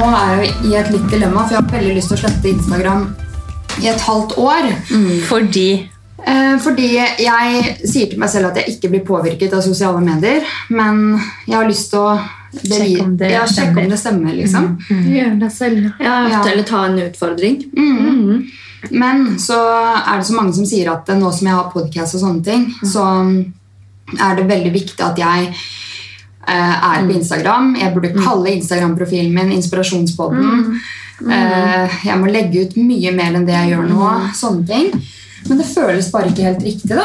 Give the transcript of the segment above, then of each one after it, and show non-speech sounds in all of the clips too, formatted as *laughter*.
nå er jeg i et litt dilemma, for jeg har veldig lyst til å slette Instagram i et halvt år. Fordi Eh, fordi jeg sier til meg selv at jeg ikke blir påvirket av sosiale medier, men jeg har lyst til å Sjekke om det ja, sjekk om det stemmer. liksom. Gjør det selv. Ja, Ja. Eller ta en utfordring. Mm. Men så er det så mange som sier at nå som jeg har podcast og sånne ting, så er det veldig viktig at jeg er på Instagram. Jeg burde kalle Instagram-profilen min Inspirasjonspodden. Eh, jeg må legge ut mye mer enn det jeg gjør nå. Sånne ting. Men det føles bare ikke helt riktig. da.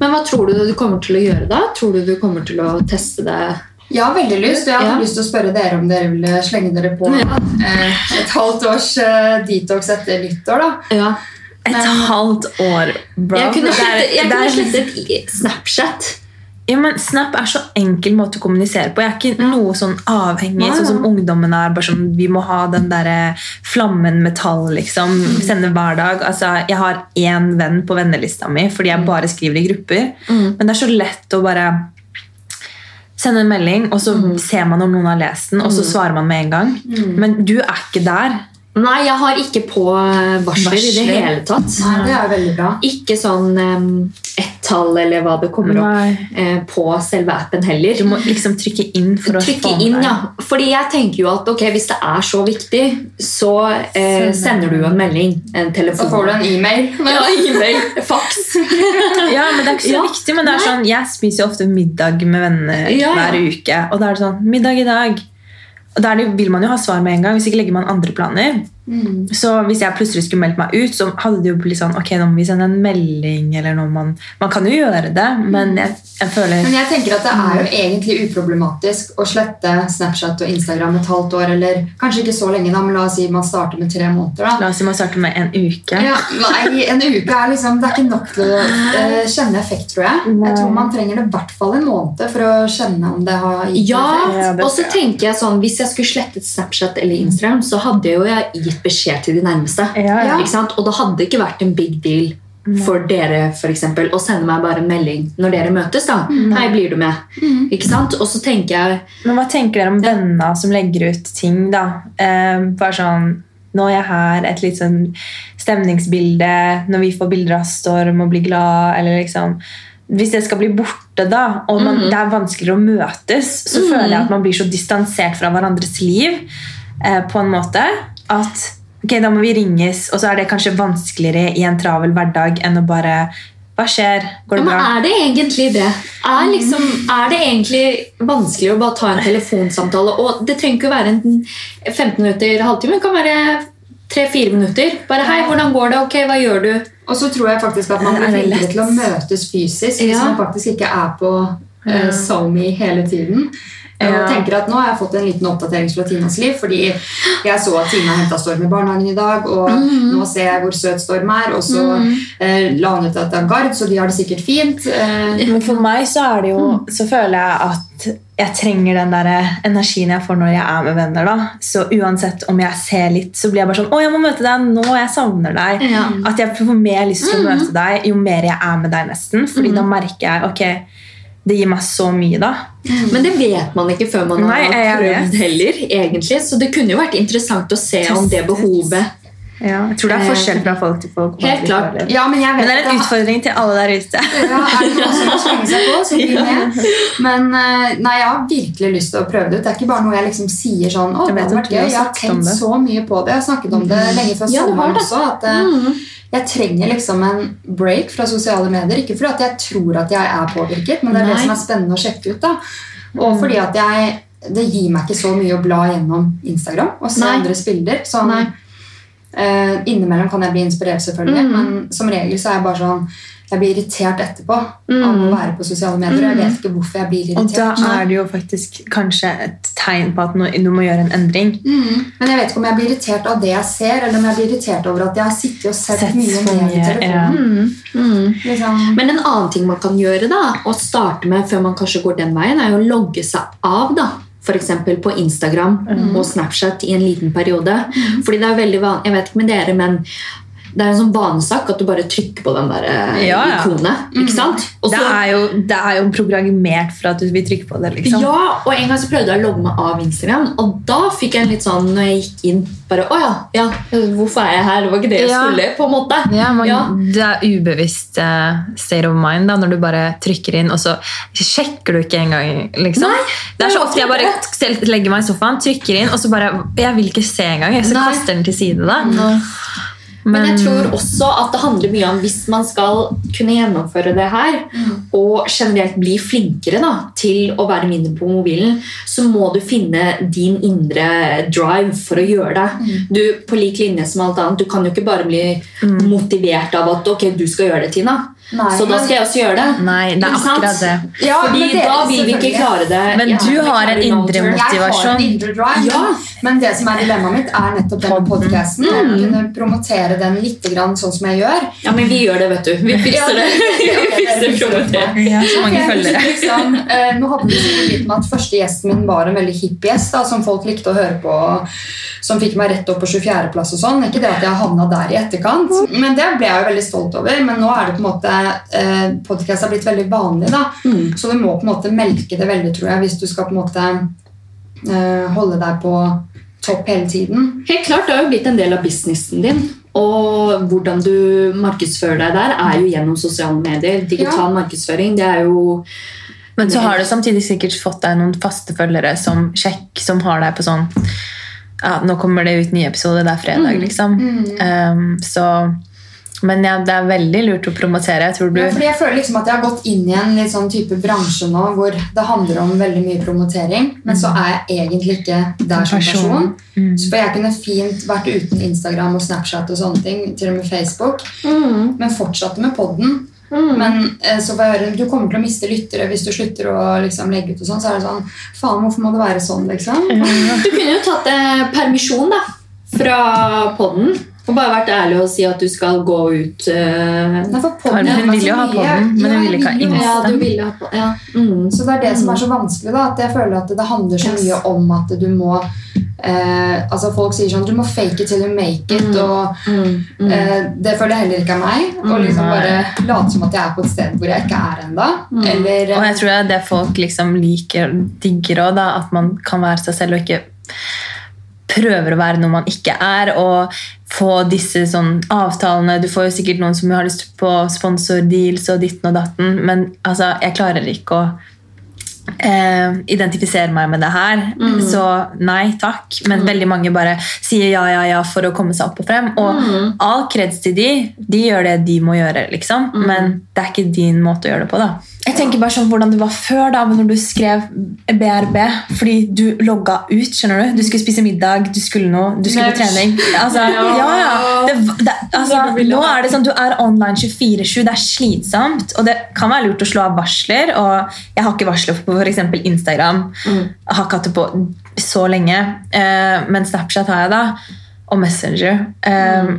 Men hva tror du du kommer til å gjøre da? Tror du du kommer til å teste det? Jeg har veldig lyst, og jeg hadde Ja. lyst til å spørre dere om dere ville slenge dere på Ja. eh, et halvt års eh, detox etter nyttår. da. Ja. et Men- halvt år, bro. Jeg kunne Det slettet, jeg kunne slettet Snapchat. Ja, men Snap er så enkel måte å kommunisere på. Jeg er ikke noe sånn avhengig, sånn som ungdommen er. bare sånn, Vi må ha den der flammen metall, liksom. Sende hver dag. Altså, jeg har én venn på vennelista mi fordi jeg bare skriver i grupper. Mm. Men det er så lett å bare sende en melding, og så Mm. ser man om noen har lest den, og så svarer man med en gang. Men du er ikke der. Nei, jeg har ikke på varsler, varsler, i det hele tatt. Nei, det er veldig bra. Ikke sånn um, ett-tall eller hva det kommer opp Nei. eh, på selve appen heller. Du må liksom trykke inn for å Trykke inn, deg. ja. Fordi jeg tenker jo at okay, hvis det er så viktig, så uh, Sender. du jo en melding. En telefon. Så får du en e-mail. *laughs* ja, e-mail, fax. *laughs* Ja, men Det er ikke så Ja. viktig, men det er sånn, jeg spiser jo ofte middag med venner Ja, ja. hver uke. Og da er det sånn Middag i dag. Der vil man jo ha svar med en gang. Hvis ikke legger man andre planer. Mm. Så hvis jeg plutselig skulle meldt meg ut, så hadde det jo blitt sånn Ok, nå må vi sende en melding, eller noe man Man kan jo gjøre det, men jeg, jeg føler Men jeg tenker at det er jo egentlig uproblematisk å slette Snapchat og Instagram et halvt år, eller kanskje ikke så lenge, da, men la oss si man starter med tre måneder. da. La oss si man starter med en uke. Ja, nei, En uke er liksom, det er ikke nok til å uh, kjenne effekt, tror jeg. Jeg tror man trenger det i hvert fall en måned for å kjenne om det har gitt Ja, effekt. Ja, og så tenker jeg sånn Hvis jeg skulle slettet Snapchat eller Instagram, så hadde jo jeg gitt beskjed til de nærmeste. Ja, ja. Og det hadde ikke vært en big deal for dere for eksempel, å sende meg bare en melding når dere møtes. da. Hei, blir du med? Ikke sant? Og så tenker jeg Men hva tenker dere om venner som legger ut ting, da? Eh, bare sånn Nå er jeg her, et litt sånn stemningsbilde, når vi får bilder av storm og blir glad, eller liksom Hvis det skal bli borte, da, og man, det er vanskeligere å møtes, så føler jeg at man blir så distansert fra hverandres liv eh, på en måte at ok, da må vi ringes, og så er det kanskje vanskeligere i en travel hverdag enn å bare Hva skjer? Går ja, men bra? Er det egentlig det? Er, liksom, er det egentlig vanskelig å bare ta en telefonsamtale? Og det trenger ikke å være en 15 minutter, halvtime. Det kan være 3-4 minutter. Bare 'Hei, hvordan går det? Ok, hva gjør du?' Og så tror jeg faktisk at man blir det flinkere til å møtes fysisk hvis man faktisk ikke er på uh, SoMe hele tiden. Ja. Og tenker at Nå har jeg fått en liten oppdatering fra Tinas liv, fordi jeg så at Tina henta Storm i barnehagen i dag, og nå ser jeg hvor søt Storm er, og så eh, la hun ut at det er gard, så de har det sikkert fint. Eh, Men for meg så er det jo Så føler jeg at jeg trenger den der energien jeg får når jeg er med venner. da Så uansett om jeg ser litt, så blir jeg bare sånn Å, jeg må møte deg nå, jeg savner deg. Ja. At jeg får mer lyst til å møte deg jo mer jeg er med deg, nesten. Fordi da merker jeg ok, det gir meg så mye, da. Men det vet man ikke før man har prøvd heller. egentlig. Så det kunne jo vært interessant å se om det behovet Ja, jeg tror det er forskjell fra folk til folk. Helt klart. ja, men jeg vet Men det er en utfordring til alle der ute. Ja, er det noen som slenge seg på, så *laughs* bli med. Men eh, nei, jeg har virkelig lyst til å prøve det ut. Det er ikke bare noe jeg liksom sier sånn Å, det har vært gøy. Jeg har tenkt så mye på det. Jeg har snakket om det lenge før Ja, sommeren også. At eh, jeg trenger liksom en break fra sosiale medier. Ikke fordi at jeg tror at jeg er påvirket, men det er det som er spennende å sjekke ut. da. Og fordi at jeg det gir meg ikke så mye å bla gjennom Instagram og se Nei. andres bilder. Sånn, Nei. Eh, innimellom kan jeg bli inspirert, selvfølgelig, men som regel så er jeg bare sånn jeg blir irritert etterpå av å være på sosiale medier. Mm. Jeg vet ikke hvorfor jeg blir irritert. Og da er det jo faktisk kanskje et tegn på at du må gjøre en endring. Mm. Men jeg vet ikke om jeg blir irritert av det jeg ser, eller om jeg blir irritert over at jeg har sittet og sett, Sett mye mer i telefonen. Liksom. Men en annen ting man kan gjøre da, å starte med før man kanskje går den veien, er jo å logge seg av. da. F.eks. på Instagram og Snapchat i en liten periode. Fordi det er veldig vanlig, Jeg vet ikke med dere, men det er en sånn vanesak at du bare trykker på den der eh, Ja, ja. ikonet. Ikke sant? Også, Det er, jo, det er jo programmert for at du vil trykke på det. liksom. Ja, og en gang så prøvde jeg å logge meg av Instagram, og da fikk jeg en litt sånn når jeg gikk inn bare, Å ja, ja, hvorfor er jeg her? Det var ikke det jeg skulle, på en måte. Ja, man. Det er ubevisst uh, state of mind da, når du bare trykker inn, og så sjekker du ikke engang. Liksom. Nei, det er så ofte jeg bare selv legger meg i sofaen, trykker inn, og så bare Jeg vil ikke se engang. Så Nei. kaster den til side. da. Men jeg tror også at det handler mye om hvis man skal kunne gjennomføre det her, og generelt bli flinkere da, til å være mindre på mobilen, så må du finne din indre drive for å gjøre det. Du, på lik linje som alt annet, du kan jo ikke bare bli motivert av at ok, du skal gjøre det, Tina. Nei, så da skal jeg også gjøre det. Nei, det er akkurat det. Ja, Fordi det- da vil vi ikke klare det. Men du har en indre motivasjon. Jeg har en indre drive, Ja. Men, det som er dilemmaet mitt, er nettopp Podden. podkasten. Mm. Kunne promotere den litt grann sånn som jeg gjør. Ja, men vi gjør det, vet du. Vi fikser det. *laughs* Vi fikser promotering. Ja, så mange følgere. Liksom, eh, nå hadde vi litt med at Første gjesten min var en veldig hipp gjest da, som folk likte å høre på. Som fikk meg rett opp på 24.-plass og sånn. Ikke det at jeg havna der i etterkant, men det ble jeg jo veldig stolt over. Men nå er det på en måte eh, Podkast har blitt veldig vanlig, da. Mm. Så du må på en måte melke det veldig, tror jeg, hvis du skal på en måte holde deg på topp hele tiden. Helt klart, Det har jo blitt en del av businessen din. Og hvordan du markedsfører deg der, er jo gjennom sosiale medier. Digital markedsføring, det er jo Men så har du samtidig sikkert fått deg noen faste følgere som sjekk, som har deg på sånn ja, Nå kommer det ut ny episode, det er fredag, liksom. Um, så Men ja, det er veldig lurt å promotere. Jeg tror du Ja, fordi jeg føler liksom at jeg har gått inn i en litt sånn type bransje nå hvor det handler om veldig mye promotering, men så er jeg egentlig ikke der som person. Person. Mm. Så for jeg kunne fint vært uten Instagram og Snapchat og sånne ting, til og med Facebook, men fortsatte med podden. Men eh, så får jeg høre du kommer til å miste lyttere hvis du slutter å liksom, legge ut. og sånn, Så er det sånn Faen, hvorfor må det være sånn, liksom? Du kunne jo tatt eh, permisjon da, fra podden. Og bare vært ærlig og si at du skal gå ut uh, Nei, podden Hun ville jo ha på den, men hun Ja, ville ikke ha Insta. du ville ha på ja. mm. Så det er det som er så vanskelig, da, at jeg føler at det handler så Yes. mye om at du må eh, altså Folk sier sånn Du må fake it till you make it. Mm. Og Mm. Mm. eh, Det føler jeg heller ikke er meg. Å liksom bare late som at jeg er på et sted hvor jeg ikke er ennå. Mm. Og jeg tror det er det folk liksom liker, digger òg, at man kan være seg selv og ikke prøver å være noe man ikke er, og få disse sånn avtalene. Du får jo sikkert noen som har lyst på sponsordeals og ditten og datten, men altså, jeg klarer ikke å eh, identifisere meg med det her. Så nei takk. Men veldig mange bare sier ja, ja, ja for å komme seg opp og frem. Og all kreds til de, de gjør det de må gjøre, liksom. Men det er ikke din måte å gjøre det på, da. Jeg tenker bare sånn hvordan det var før, da, når du skrev BRB. Fordi du logga ut. skjønner Du Du skulle spise middag, du skulle noe, du skulle på trening. Altså, ja, ja. Det, det, altså, nå er det sånn, Du er online 24-7, det er slitsomt. Og det kan være lurt å slå av varsler. Og jeg har ikke varsler på f.eks. Instagram. Jeg har ikke hatt det på så lenge. Eh, men Snapchat har jeg, da. Og Messenger. Eh,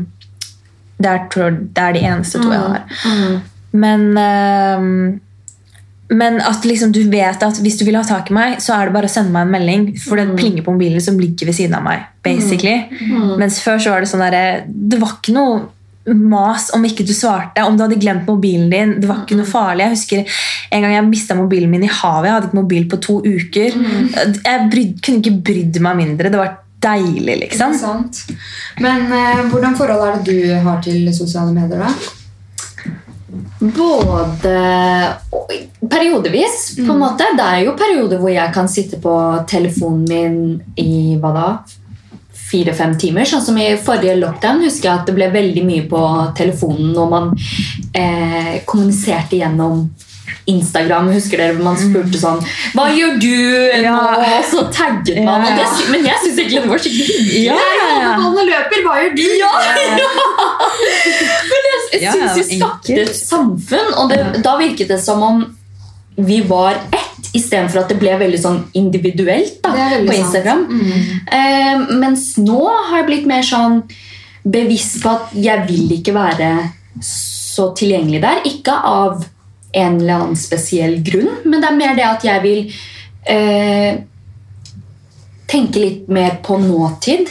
det, er, det er de eneste to jeg har. Men eh, men at liksom du vet at hvis du vil ha tak i meg, så er det bare å sende meg en melding. For det plinger på mobilen som ligger ved siden av meg. basically. Mens før så var det sånn der, Det var ikke noe mas om ikke du svarte. Om du hadde glemt mobilen din. Det var ikke noe farlig. Jeg husker En gang jeg mista mobilen min i havet. Jeg hadde ikke mobil på to uker. Jeg bryd, kunne ikke brydd meg mindre. Det var deilig, liksom. Men eh, hvordan forhold er det du har til sosiale medier, da? Både Periodevis, på en måte. Det er jo perioder hvor jeg kan sitte på telefonen min i hva da? Fire-fem timer. Sånn som i forrige lockdown husker jeg at det ble veldig mye på telefonen når man eh, kommuniserte gjennom Instagram. Husker dere man spurte sånn Hva gjør du nå? Og så tagget man. Ja, ja. det, men jeg syns egentlig det var skikkelig hyggelig. Ja, ja, ja. Ballen løper, hva gjør du? *laughs* Men jeg, jeg syns vi skapte et samfunn, og det, da virket det som om vi var ett, istedenfor at det ble veldig sånn individuelt da, veldig på. Instagram. Mm. Eh, mens nå har jeg blitt mer sånn bevisst på at jeg vil ikke være så tilgjengelig der. Ikke av en eller annen spesiell grunn, men det er mer det at jeg vil eh, tenke litt mer på nåtid.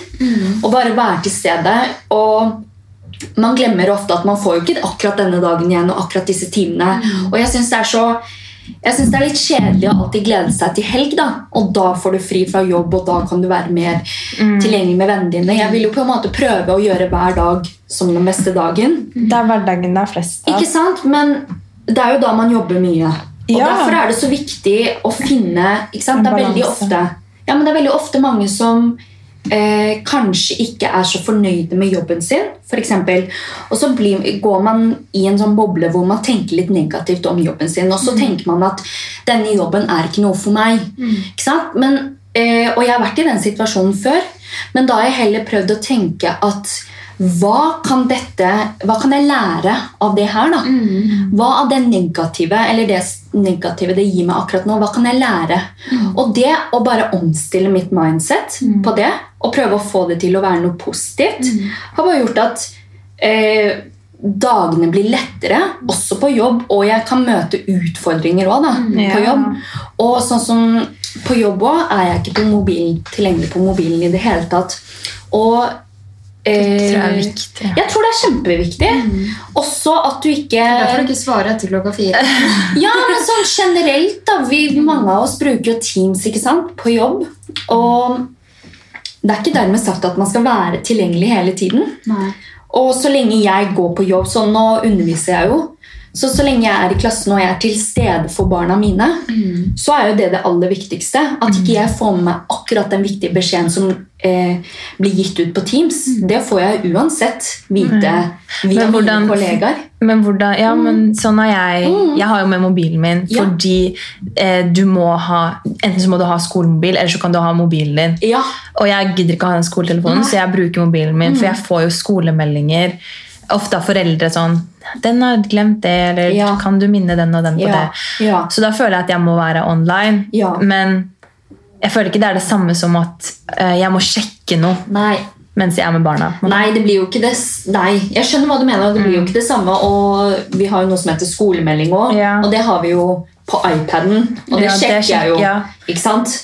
Og bare være til stede. Og man glemmer ofte at man får jo ikke akkurat denne dagen igjen og akkurat disse timene. Og jeg syns det er så jeg synes det er litt kjedelig å alltid glede seg til helg. da Og da får du fri fra jobb, og da kan du være mer tilgjengelig med vennene dine. Jeg vil jo på en måte prøve å gjøre hver dag som den beste dagen. Det er hverdagen det er flest av. Ikke sant? Men det er jo da man jobber mye. Og Ja. Derfor er det så viktig å finne ikke sant? Det er veldig ofte ja, men det er veldig ofte mange som eh, kanskje ikke er så fornøyde med jobben sin. Eksempel. og så blir, går man i en sånn boble hvor man tenker litt negativt om jobben sin. Og så tenker man at denne jobben er ikke noe for meg. Ikke sant? Men, eh, og jeg har vært i den situasjonen før. Men da har jeg heller prøvd å tenke at hva kan, dette, hva kan jeg lære av det her? da? Hva av det negative eller det negative det gir meg akkurat nå, hva kan jeg lære? Og det å bare omstille mitt mindset på det, og prøve å få det til å være noe positivt, har bare gjort at eh, dagene blir lettere, også på jobb, og jeg kan møte utfordringer òg på Ja. jobb. Og sånn som på jobb òg er jeg ikke på mobilen, tilgjengelig på mobilen i det hele tatt. Og eh, tror jeg er viktig. Jeg tror det er kjempeviktig. Også at du ikke Derfor du ikke svarer etter klokka fire. *laughs* Ja, men sånn generelt da vi, Mange av oss bruker jo Teams ikke sant, på jobb. Og det er ikke dermed sagt at man skal være tilgjengelig hele tiden. Nei. Og så lenge jeg går på jobb, så nå underviser jeg jo, så så lenge jeg er i klassen og jeg er til stede for barna mine, så er jo det det aller viktigste. At ikke jeg får med meg akkurat den viktige beskjeden som eh, blir gitt ut på Teams. Det får jeg uansett vite via Men hvordan- mine kollegaer. Men hvordan, ja, men sånn har jeg Jeg har jo med mobilen min Ja. fordi eh, du må ha Enten så må du ha skolemobil, eller så kan du ha mobilen din. Ja, Og jeg gidder ikke å ha den skoletelefonen, så jeg bruker mobilen min, for jeg får jo skolemeldinger. Ofte av foreldre sånn 'Den har glemt det', eller Ja. 'Kan du minne den og den på det?' ja. Så da føler jeg at jeg må være online. Men jeg føler ikke det er det samme som at eh, jeg må sjekke noe nei. Mens jeg er med barna. Nei, det blir jo ikke det Nei, jeg skjønner hva du mener. Det blir jo ikke det samme. Og vi har jo noe som heter skolemelding òg, Mm. Ja. og det har vi jo på iPaden. Og det Ja, det sjekker jeg jo. ja. Ikke sant?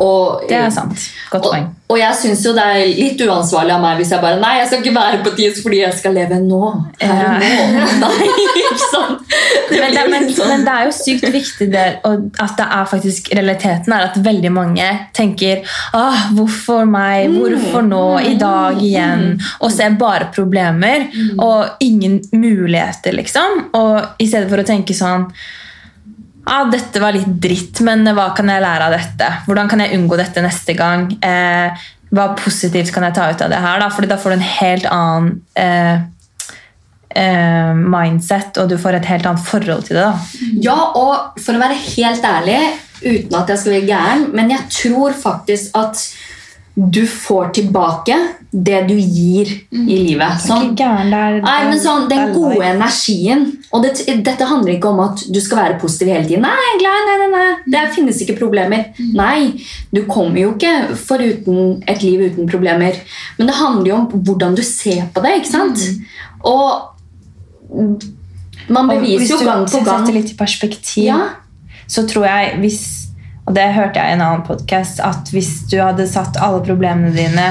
Og, Det er sant. Godt og, poeng. og jeg syns jo det er litt uansvarlig av meg hvis jeg bare Nei, jeg skal ikke være på TIS fordi jeg skal leve nå. Her og nå. *laughs* Nei, ikke sant? Men det, men, sånn. men det er jo sykt viktig det, at det er faktisk realiteten er at veldig mange tenker ah, 'Hvorfor meg? Hvorfor nå? I dag igjen?' Og ser bare problemer og ingen muligheter, liksom. Og i stedet for å tenke sånn ah, 'Dette var litt dritt, men hva kan jeg lære av dette?' 'Hvordan kan jeg unngå dette neste gang?' Eh, hva positivt kan jeg ta ut av det her? Da? Fordi da får du en helt annen eh, eh, mindset, og du får et helt annet forhold til det. da. Ja, og for å være helt ærlig, uten at jeg skal være gæren, men jeg tror faktisk at du får tilbake det du gir i livet. Sånn, Ikke gæren, det er, Nei, men sånn, Den gode veldig. energien. Og det, dette handler ikke om at du skal være positiv hele tiden. Nei, glad, nei, nei, nei, Det finnes ikke problemer. Nei, du kommer jo ikke foruten et liv uten problemer. Men det handler jo om hvordan du ser på det. ikke sant? Og man beviser hvis jo du gang på gang setter litt i perspektiv, Ja. så tror jeg hvis Og det hørte jeg i en annen podkast, at hvis du hadde satt alle problemene dine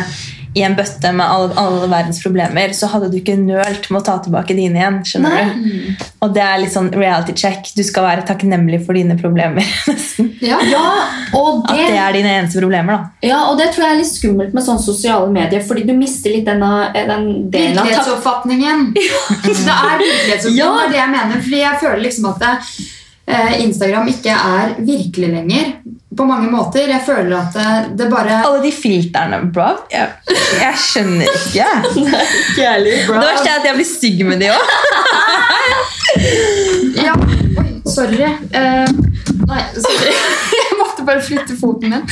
i en bøtte med alle, alle verdens problemer, så hadde du ikke nølt med å ta tilbake dine igjen. skjønner Nei. du? Og det er litt sånn reality check. Du skal være takknemlig for dine problemer. *laughs* nesten. Ja. Ja, og At det, det er dine eneste problemer. da. ja, og det tror jeg er litt skummelt med sånne sosiale medier, fordi du mister litt denne, den delen av Virkelighetsoppfatningen. *laughs* Ja. Det er virkelighetsoppfatningen, Ja. det er det jeg mener. Fordi jeg føler liksom at det, eh, Instagram ikke er virkelig lenger. På mange måter. Jeg føler at det, det bare Alle de filterne, bro. Jeg, jeg skjønner ikke. *laughs* Nei, Kjærlig, bro. Det verste er at jeg blir stygg med de òg. *laughs* Ja, oi, sorry. Uh, nei, sorry. *laughs* Jeg måtte bare flytte foten min.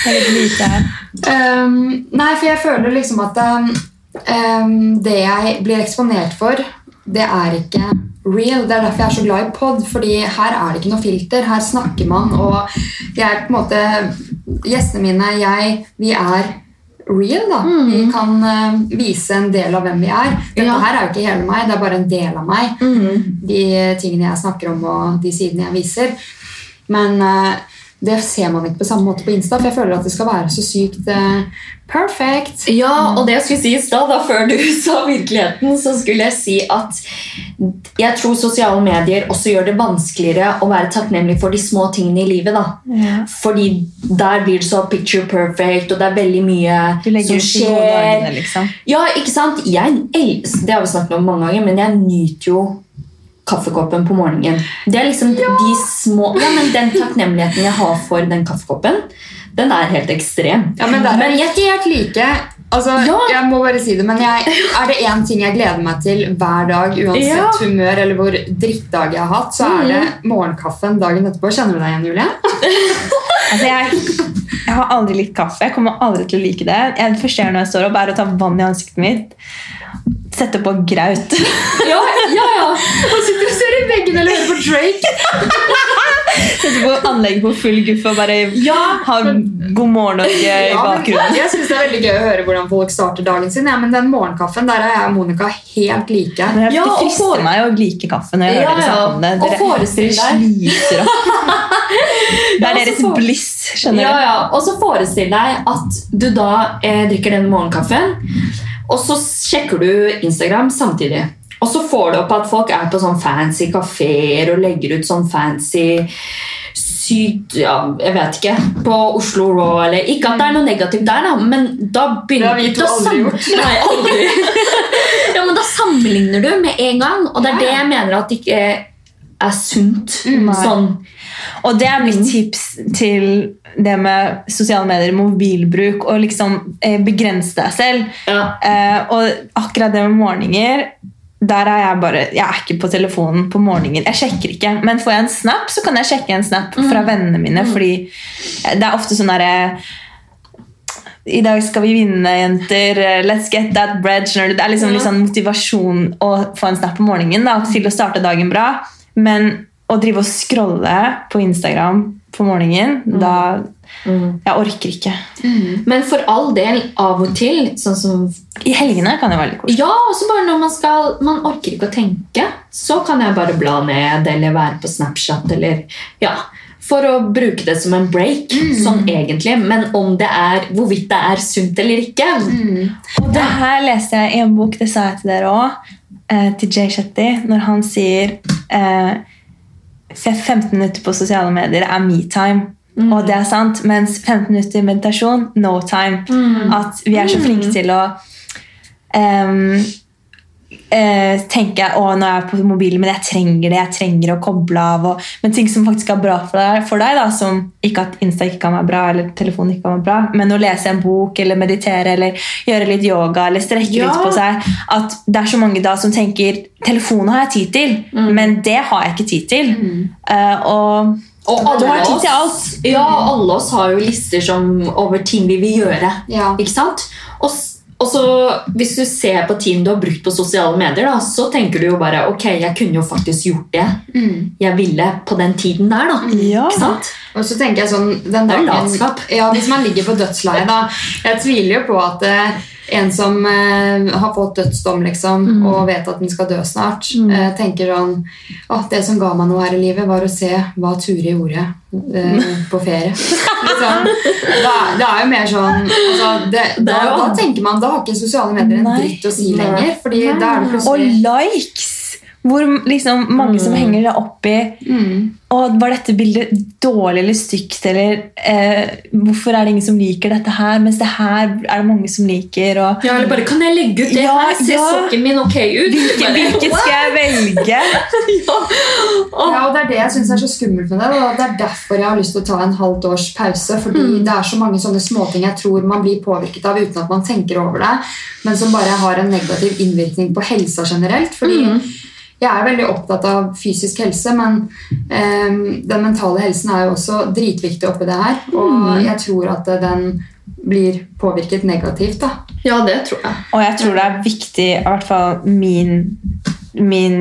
Um, nei, for jeg føler liksom at um, det jeg blir eksponert for, det er ikke real. Det er derfor jeg er så glad i pod, fordi her er det ikke noe filter. Her snakker man, og jeg er på en måte Gjestene mine, jeg, vi er real, da. Vi kan uh, vise en del av hvem vi er. Dette Ja. her er jo ikke hele meg, det er bare en del av meg. Mm. De tingene jeg snakker om, og de sidene jeg viser. Men eh, det ser man ikke på samme måte på Insta, for jeg føler at det skal være så sykt eh, perfect. Ja, og det jeg skulle si i stad, da, før du *laughs* sa virkeligheten, så skulle jeg si at jeg tror sosiale medier også gjør det vanskeligere å være takknemlig for de små tingene i livet. da. Ja. Fordi der blir det så picture perfect, og det er veldig mye Du legger som ut de gode skjer. dagene, liksom. Ja, ikke sant? Jeg det har vi snakket om mange ganger, men jeg nyter jo kaffekoppen på morgenen. Det er liksom de små Ja, men Den takknemligheten jeg har for den kaffekoppen, den er helt ekstrem. Ja, men der er vi helt like. Altså, Ja. Jeg må bare si det, men jeg, er det én ting jeg gleder meg til hver dag, uansett Ja. humør eller hvor drittdag jeg har hatt, så er det morgenkaffen dagen etterpå. Kjenner du deg igjen, Julie? *laughs* Altså, jeg, jeg har aldri likt kaffe. Jeg kommer aldri til å like det. Jeg, første når jeg står opp, er å ta vann i ansiktet mitt. Sette på graut. Ja, ja, ja. Og sitter og ser i veggen eller hører på Drake. *laughs* Sette på anlegget på full guff og bare ha God morgen Norge i Ja, bakgrunnen. jeg synes det er veldig gøy å høre hvordan folk starter dagen sin. Ja, men den morgenkaffen der er jeg og Monica helt like. Men jeg, Ja, det og frister for- meg å like kaffe når jeg Ja, hører dere ja. snakke om det. Dere, forestill dere deg. sliter opp. *laughs* Det er deres for- bliss, skjønner Ja, du. ja. Og så forestill deg at du da eh, drikker den morgenkaffen, og så sjekker du Instagram samtidig. Og så får du opp at folk er på sånn fancy kafeer og legger ut sånn fancy syd... Ja, jeg vet ikke. På Oslo Raw eller Ikke at det er noe negativt der, da, men da begynner Det har vi to aldri gjort. *laughs* Nei, aldri. *laughs* ja, men da sammenligner du med en gang, og det er det jeg mener at det ikke er sunt. Nei. Sånn Og det er mitt tips til det med sosiale medier, mobilbruk, og liksom eh, begrense deg selv. ja. Eh, og akkurat det med morgener der er jeg bare, jeg er ikke på telefonen på morgenen. Jeg sjekker ikke. Men får jeg en snap, så kan jeg sjekke en snap fra vennene mine. Fordi det er ofte sånn derre I dag skal vi vinne, jenter. Let's get that bread. Det er liksom litt sånn motivasjon å få en snap på morgenen da, til å starte dagen bra. Men å drive og scrolle på Instagram på morgenen, da Jeg orker ikke. Men for all del, av og til, sånn som I helgene kan det være litt koselig. Ja, også bare når man skal Man orker ikke å tenke. Så kan jeg bare bla ned eller være på Snapchat eller Ja. For å bruke det som en break, sånn egentlig. Men om det er hvorvidt det er sunt eller ikke Og det her leste jeg i en bok, det sa jeg til dere òg, eh, til Jay Shetty, når han sier eh, 15 minutter på sosiale medier er me-time. Og det er sant, mens 15 minutter meditasjon, no time. At vi er så flinke til å em, eh, tenke å nå er jeg på mobilen, men jeg trenger det, jeg trenger å koble av. Og, men ting som faktisk er bra for deg, for deg da, som ikke at Insta ikke kan være bra, eller telefonen ikke kan være bra, men å lese en bok eller meditere eller gjøre litt yoga eller strekke Ja. litt på seg. At det er så mange da som tenker telefonen har jeg tid til, men det har jeg ikke tid til. Eh, og Og har alle oss, ja, alle oss har jo lister som, over ting vi vil gjøre. Ja. Ikke sant? Og, og så Hvis du ser på tiden du har brukt på sosiale medier, da, så tenker du jo bare ok, jeg kunne jo faktisk gjort det jeg ville på den tiden der. da. Ja. Ikke sant? Og så tenker jeg sånn den Det er dagen, latskap. ja, Hvis man ligger på dødsleiet da Jeg tviler jo på at eh, en som eh, har fått dødsdom liksom, og vet at den skal dø snart, eh, tenker sånn at det som ga meg noe her i livet, var å se hva Ture gjorde eh, på ferie. *laughs* liksom. da, det er jo mer sånn altså, det, da, da tenker man Da har ikke sosiale medier en dritt å si lenger. Fordi da er det Og likes! Hvor liksom mange som henger det opp i mm. Og Var dette bildet dårlig eller stygt? Eller eh, hvorfor er det ingen som liker dette her, mens det her er det mange som liker? Og, Ja, eller bare Kan jeg legge ut det Ja, her? Ser ja. sokken min ok ut? hvilket, Bare, hvilket *laughs* skal jeg velge? *laughs* ja. Åh. Ja, og Det er det jeg synes er så skummelt med det. og Det er derfor jeg har lyst til å ta en halvt års pause. Fordi Mm. det er så mange sånne småting jeg tror man blir påvirket av uten at man tenker over det, men som bare har en negativ innvirkning på helsa generelt. fordi Mm. Jeg er veldig opptatt av fysisk helse, men ehm, den mentale helsen er jo også dritviktig oppi det her. Og Mm. jeg tror at den blir påvirket negativt. da. ja, det tror jeg. Og jeg tror det er viktig, i hvert fall min, min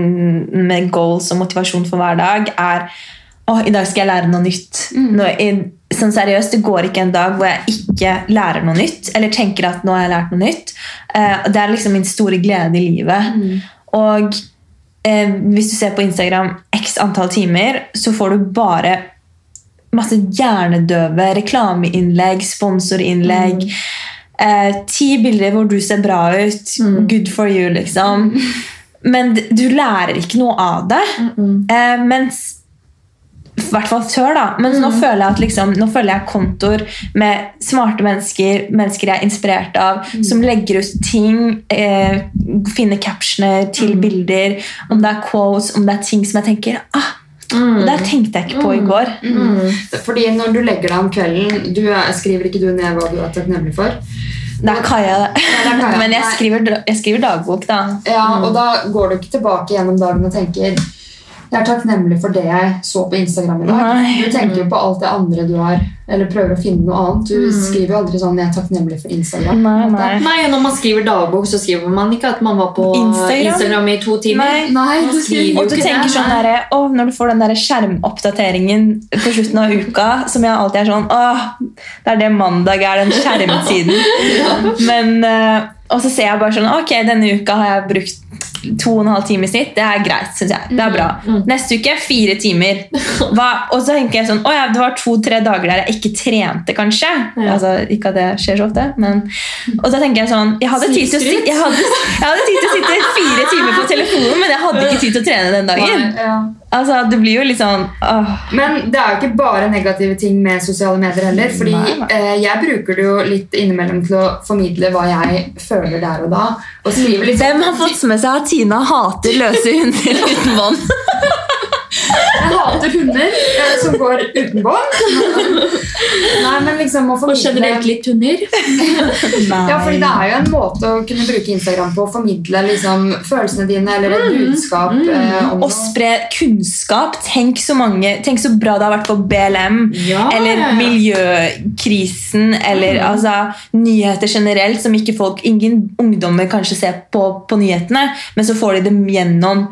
med goals og motivasjon for hver dag, er å, i dag skal jeg lære noe nytt. Nå, i, sånn seriøst, Det går ikke en dag hvor jeg ikke lærer noe nytt, eller tenker at nå har jeg lært noe nytt. Eh, det er liksom min store glede i livet. Og eh, hvis du ser på Instagram x antall timer, så får du bare masse hjernedøve reklameinnlegg, sponsorinnlegg. Eh, ti bilder hvor du ser bra ut. Good for you, liksom. Men du lærer ikke noe av det. Eh, mens i hvert fall før, da. Men nå føler jeg at liksom, nå føler jeg kontor med smarte mennesker, mennesker jeg er inspirert av, som legger ut ting, eh, finner captioner til bilder, om det er quotes, om det er ting som jeg tenker ah, Det tenkte jeg ikke på i går. Fordi når du legger deg om kvelden du er, Skriver ikke du ned hva du er takknemlig for? Det er Kaja, det. *laughs* Men jeg skriver, jeg skriver dagbok, da. Ja, og da går du ikke tilbake gjennom dagen og tenker jeg er takknemlig for det jeg så på Instagram i dag. Nei. Du tenker jo på alt det andre du har, eller prøver å finne noe annet. Du skriver jo aldri sånn 'jeg er takknemlig for Instagram'. Nei, nei. Nei, Når man skriver dagbok, så skriver man ikke at man var på Instagram? Instagram, i to timer. Nei. Nei, du skriver Og du tenker det, sånn der, å, Når du får den der skjermoppdateringen på slutten av uka, som jeg alltid er sånn Åh, det er det mandag er, den skjermtiden. *laughs* Men, eh, og så ser jeg bare sånn Ok, denne uka har jeg brukt to og en halv time i snitt. Det er greit, syns jeg. Det er bra. Neste uke fire timer. *laughs* Hva, og så tenker jeg sånn Å ja, det var to-tre dager der jeg ikke trente, kanskje. Ja. Altså, ikke at det skjer så ofte, men Og så tenker jeg sånn Jeg hadde tid til å, si, jeg hadde, jeg hadde tid til å sitte fire timer på telefonen, men jeg hadde ikke tid til å trene den dagen. Ja. Altså, Det blir jo litt sånn åh. Men det er jo ikke bare negative ting med sosiale medier heller. Fordi Nei, nei. eh, jeg bruker det jo litt innimellom til å formidle hva jeg føler der og da. Og litt Hvem har fått med seg at Tina hater løse hunder uten bånd? *laughs* Jeg hater hunder eh, som går uten bånd. Nei, men liksom å Og generelt litt hunder. *laughs* Ja, fordi det er jo en måte å kunne bruke Instagram på å formidle liksom, følelsene dine eller et budskap eh, om og spre kunnskap. Tenk så, mange, tenk så bra det har vært på BLM. Ja. Eller miljøkrisen, eller altså, nyheter generelt, som ikke folk, ingen ungdommer kanskje ser på på nyhetene, men så får de dem gjennom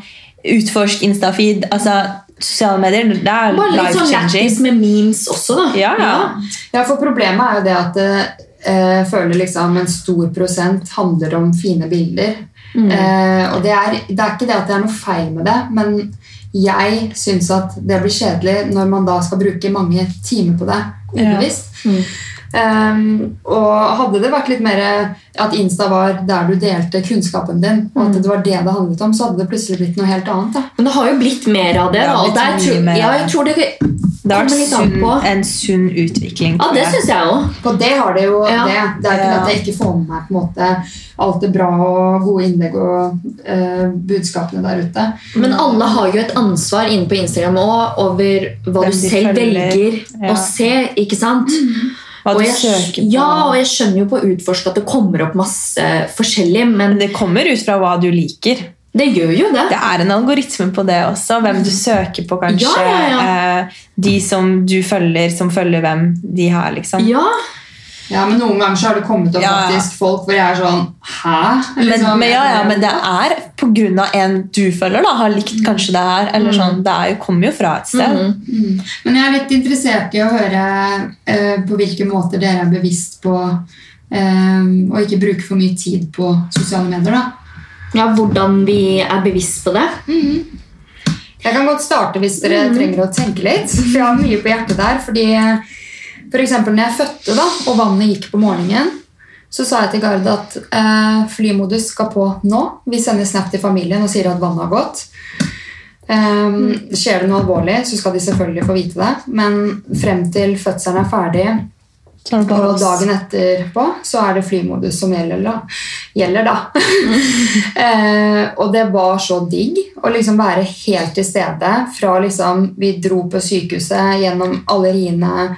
Utforsk, Instafeed, altså sosiale medier. Det er Bare litt sånn lættis med memes også, da. Ja, ja. Ja, for problemet er jo det at eh, jeg føler liksom en stor prosent handler om fine bilder. Eh, og det er, det er ikke det at det er noe feil med det, men jeg syns at det blir kjedelig når man da skal bruke mange timer på det ubevisst. Mm. Um, og hadde det vært litt mer at Insta var der du delte kunnskapen din, og at det var det det handlet om, så hadde det plutselig blitt noe helt annet. da. Men det har jo blitt mer av det. Det Da. der mer ja, jeg tror det Det har vært sunn, en sunn utvikling. Ja, det syns jeg òg. På det har det jo Ja. det. Det er ikke Ja. at jeg ikke får med meg på en måte alt det bra og gode innlegg og uh, budskapene der ute. Men alle har jo et ansvar inne på Instagram også, over hva Hvem du selv følger. velger Ja. å se. ikke sant? Hva og jeg. Ja, og jeg skjønner jo på Utforsk at det kommer opp masse forskjellig, men Det kommer ut fra hva du liker. det gjør jo det. Det er en algoritme på det også. Hvem du søker på, kanskje. Ja, ja, ja. de som du følger, som følger hvem de har, liksom. Ja, Ja, Men noen ganger så har det kommet opp Ja. faktisk folk hvor jeg er sånn Hæ? Liksom, men, ja, ja, men det er på grunn av en du føler da, har likt kanskje det her. Eller sånn, Det er jo, kommer jo fra et sted. Mhm. Mm. Men jeg er litt interessert i å høre eh, på hvilke måter dere er bevisst på eh, å ikke bruke for mye tid på sosiale medier. da. ja, hvordan vi er bevisst på det. Jeg kan godt starte hvis dere trenger å tenke litt. For jeg har mye på hjertet der. fordi eksempel når jeg fødte da, og vannet gikk på morgenen, så sa jeg til Garde at eh, flymodus skal på nå. Vi sender snap til familien og sier at vannet har gått. Um, skjer det noe alvorlig, så skal de selvfølgelig få vite det. Men frem til fødselen er ferdig, og dagen etterpå så er det flymodus som gjelder, da. Gjelder, da. uh, *laughs* og det var så digg å liksom være helt til stede fra liksom vi dro på sykehuset gjennom alle riene,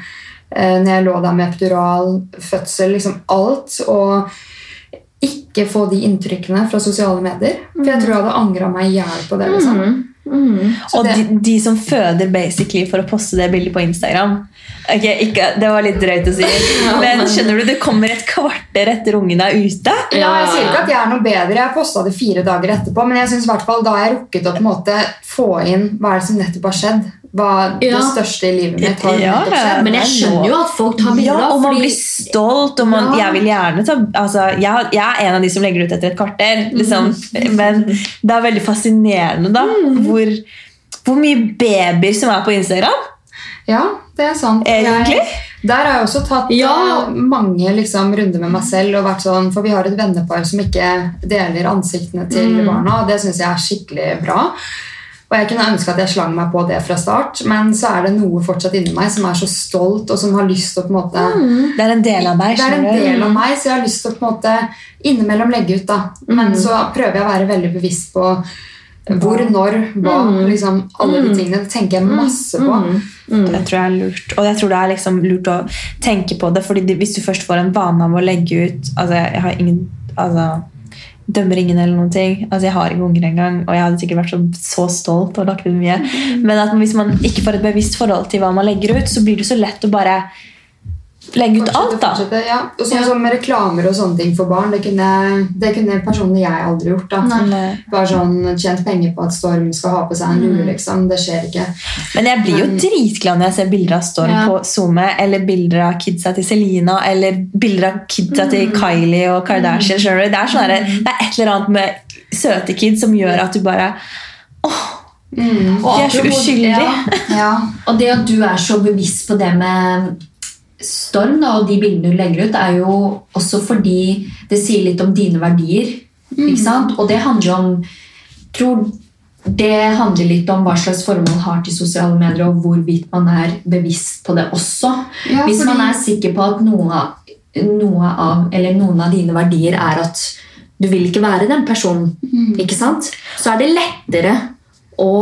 når jeg lå der med epidural, fødsel, liksom alt. Og ikke få de inntrykkene fra sosiale medier. For jeg tror jeg hadde angra meg i hjel på det. liksom. Mm. Mm. Og det- de, de som føder basically for å poste det bildet på Instagram. Ok, ikke, Det var litt drøyt å si, *laughs* men skjønner du, det kommer et kvarter etter ungen er ute. Ja, jeg sier ikke at jeg er noe bedre. Jeg posta det fire dager etterpå. Men jeg synes i hvert fall da har jeg rukket å på en måte få inn hva er det som nettopp har skjedd. Hva Ja. det største i livet mitt Ja, ja. Men jeg skjønner jo at folk tar Ja, bilder. og man fordi- blir stolt. Og man, Ja. Jeg vil gjerne ta altså, jeg, jeg er en av de som legger ut etter et kvarter. Liksom. Men det er veldig fascinerende da, hvor, hvor mye babyer som er på Instagram. Ja, det er sant. Egentlig? Jeg, der har jeg også tatt Ja. eh, mange liksom, runder med meg selv. Og vært sånn, for vi har et vennepar som ikke deler ansiktene til Mm. barna. Og det syns jeg er skikkelig bra. Og jeg kunne ønske at jeg slang meg på det fra start, men så er det noe fortsatt inni meg som er så stolt, og som har lyst til å på en måte Det er en del av deg. Det er en del av meg, så jeg har lyst til å på en måte innimellom legge ut. da. Men så prøver jeg å være veldig bevisst på hvor, når, hva. liksom Alle de tingene. Det tenker jeg masse på. Det tror jeg er lurt. Og jeg tror det er liksom lurt å tenke på det. fordi hvis du først får en vane av å legge ut altså Jeg har ingen altså, dømmer ingen eller noen ting. Altså, jeg har ikke unger engang, og jeg hadde sikkert vært så, så stolt og lagt ut mye. *laughs* Men at hvis man ikke får et bevisst forhold til hva man legger ut, så blir det så lett å bare legge ut Fortsette, alt. da. fortsette, ja. Og sånn Ja. som med reklamer og sånne ting for barn, det kunne, det kunne personlig jeg aldri gjort. da. Nei. Bare sånn tjent penger på at Storm skal ha på seg en lue, liksom. Det skjer ikke. Men jeg blir jo dritglad når jeg ser bilder av Storm Ja. på SoMe, eller bilder av kidsa til Selena, eller bilder av kidsa til Kylie og Kardashian. Mm. Det er, sånne, det er et eller annet med søte kids som gjør at du bare Mm. De er så uskyldige. Ja. *laughs* Ja. Og det at du er så bevisst på det med storm da, og de bildene du legger ut, er jo også fordi det sier litt om dine verdier. Ikke sant? Og det handler om tror det handler litt om hva slags forhold man har til sosiale medier, og hvorvidt man er bevisst på det også. Ja, Hvis man er sikker på at noe, noe av, eller noen av dine verdier er at du vil ikke være den personen, ikke sant? så er det lettere å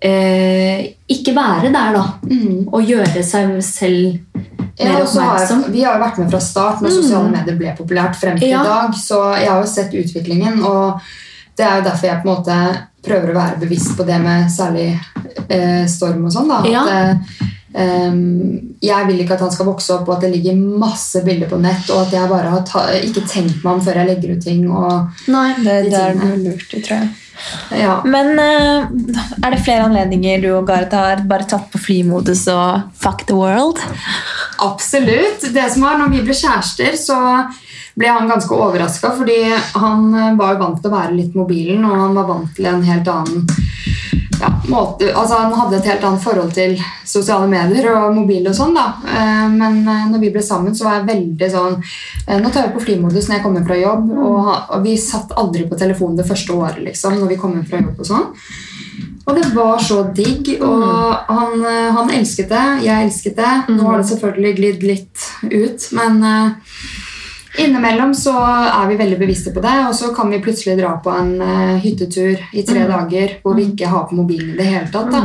eh, ikke være der, da. Mm. Og gjøre seg selv mer oppmerksom. Ja, har vi har jo vært med fra start når sosiale medier ble populært frem til Ja. i dag, så jeg har jo sett utviklingen, og det er jo derfor jeg på en måte prøver å være bevisst på det med særlig eh, Storm og sånn. da. At, eh, jeg vil ikke at han skal vokse opp, og at det ligger masse bilder på nett, og at jeg bare har ikke tenkt meg om før jeg legger ut ting. Nei. Det, De det er noe lurt, tror jeg. ja. Men eh, er det flere anledninger du og Gareth har bare tatt på flymodus og fuck the world? Absolutt. Det som var, når vi ble kjærester, så ble han ganske overraska, fordi han eh, var vant til å være litt mobilen, og han var vant til en helt annen ja, måte Altså, han hadde et helt annet forhold til sosiale medier og mobil og sånn, da. Eh, Men eh, når vi ble sammen, så var jeg veldig sånn eh, Nå tar jeg på flymodus når jeg kommer fra jobb, og, og vi satt aldri på telefonen det første året, liksom, når vi kom hjem fra jobb og sånn. Og det var så digg, og han, eh, han elsket det. Jeg elsket det. Nå har det selvfølgelig glidd litt ut, men innimellom så er vi veldig bevisste på det, og så kan vi plutselig dra på en uh, hyttetur i tre dager hvor vi ikke har på mobilen i det hele tatt. Da.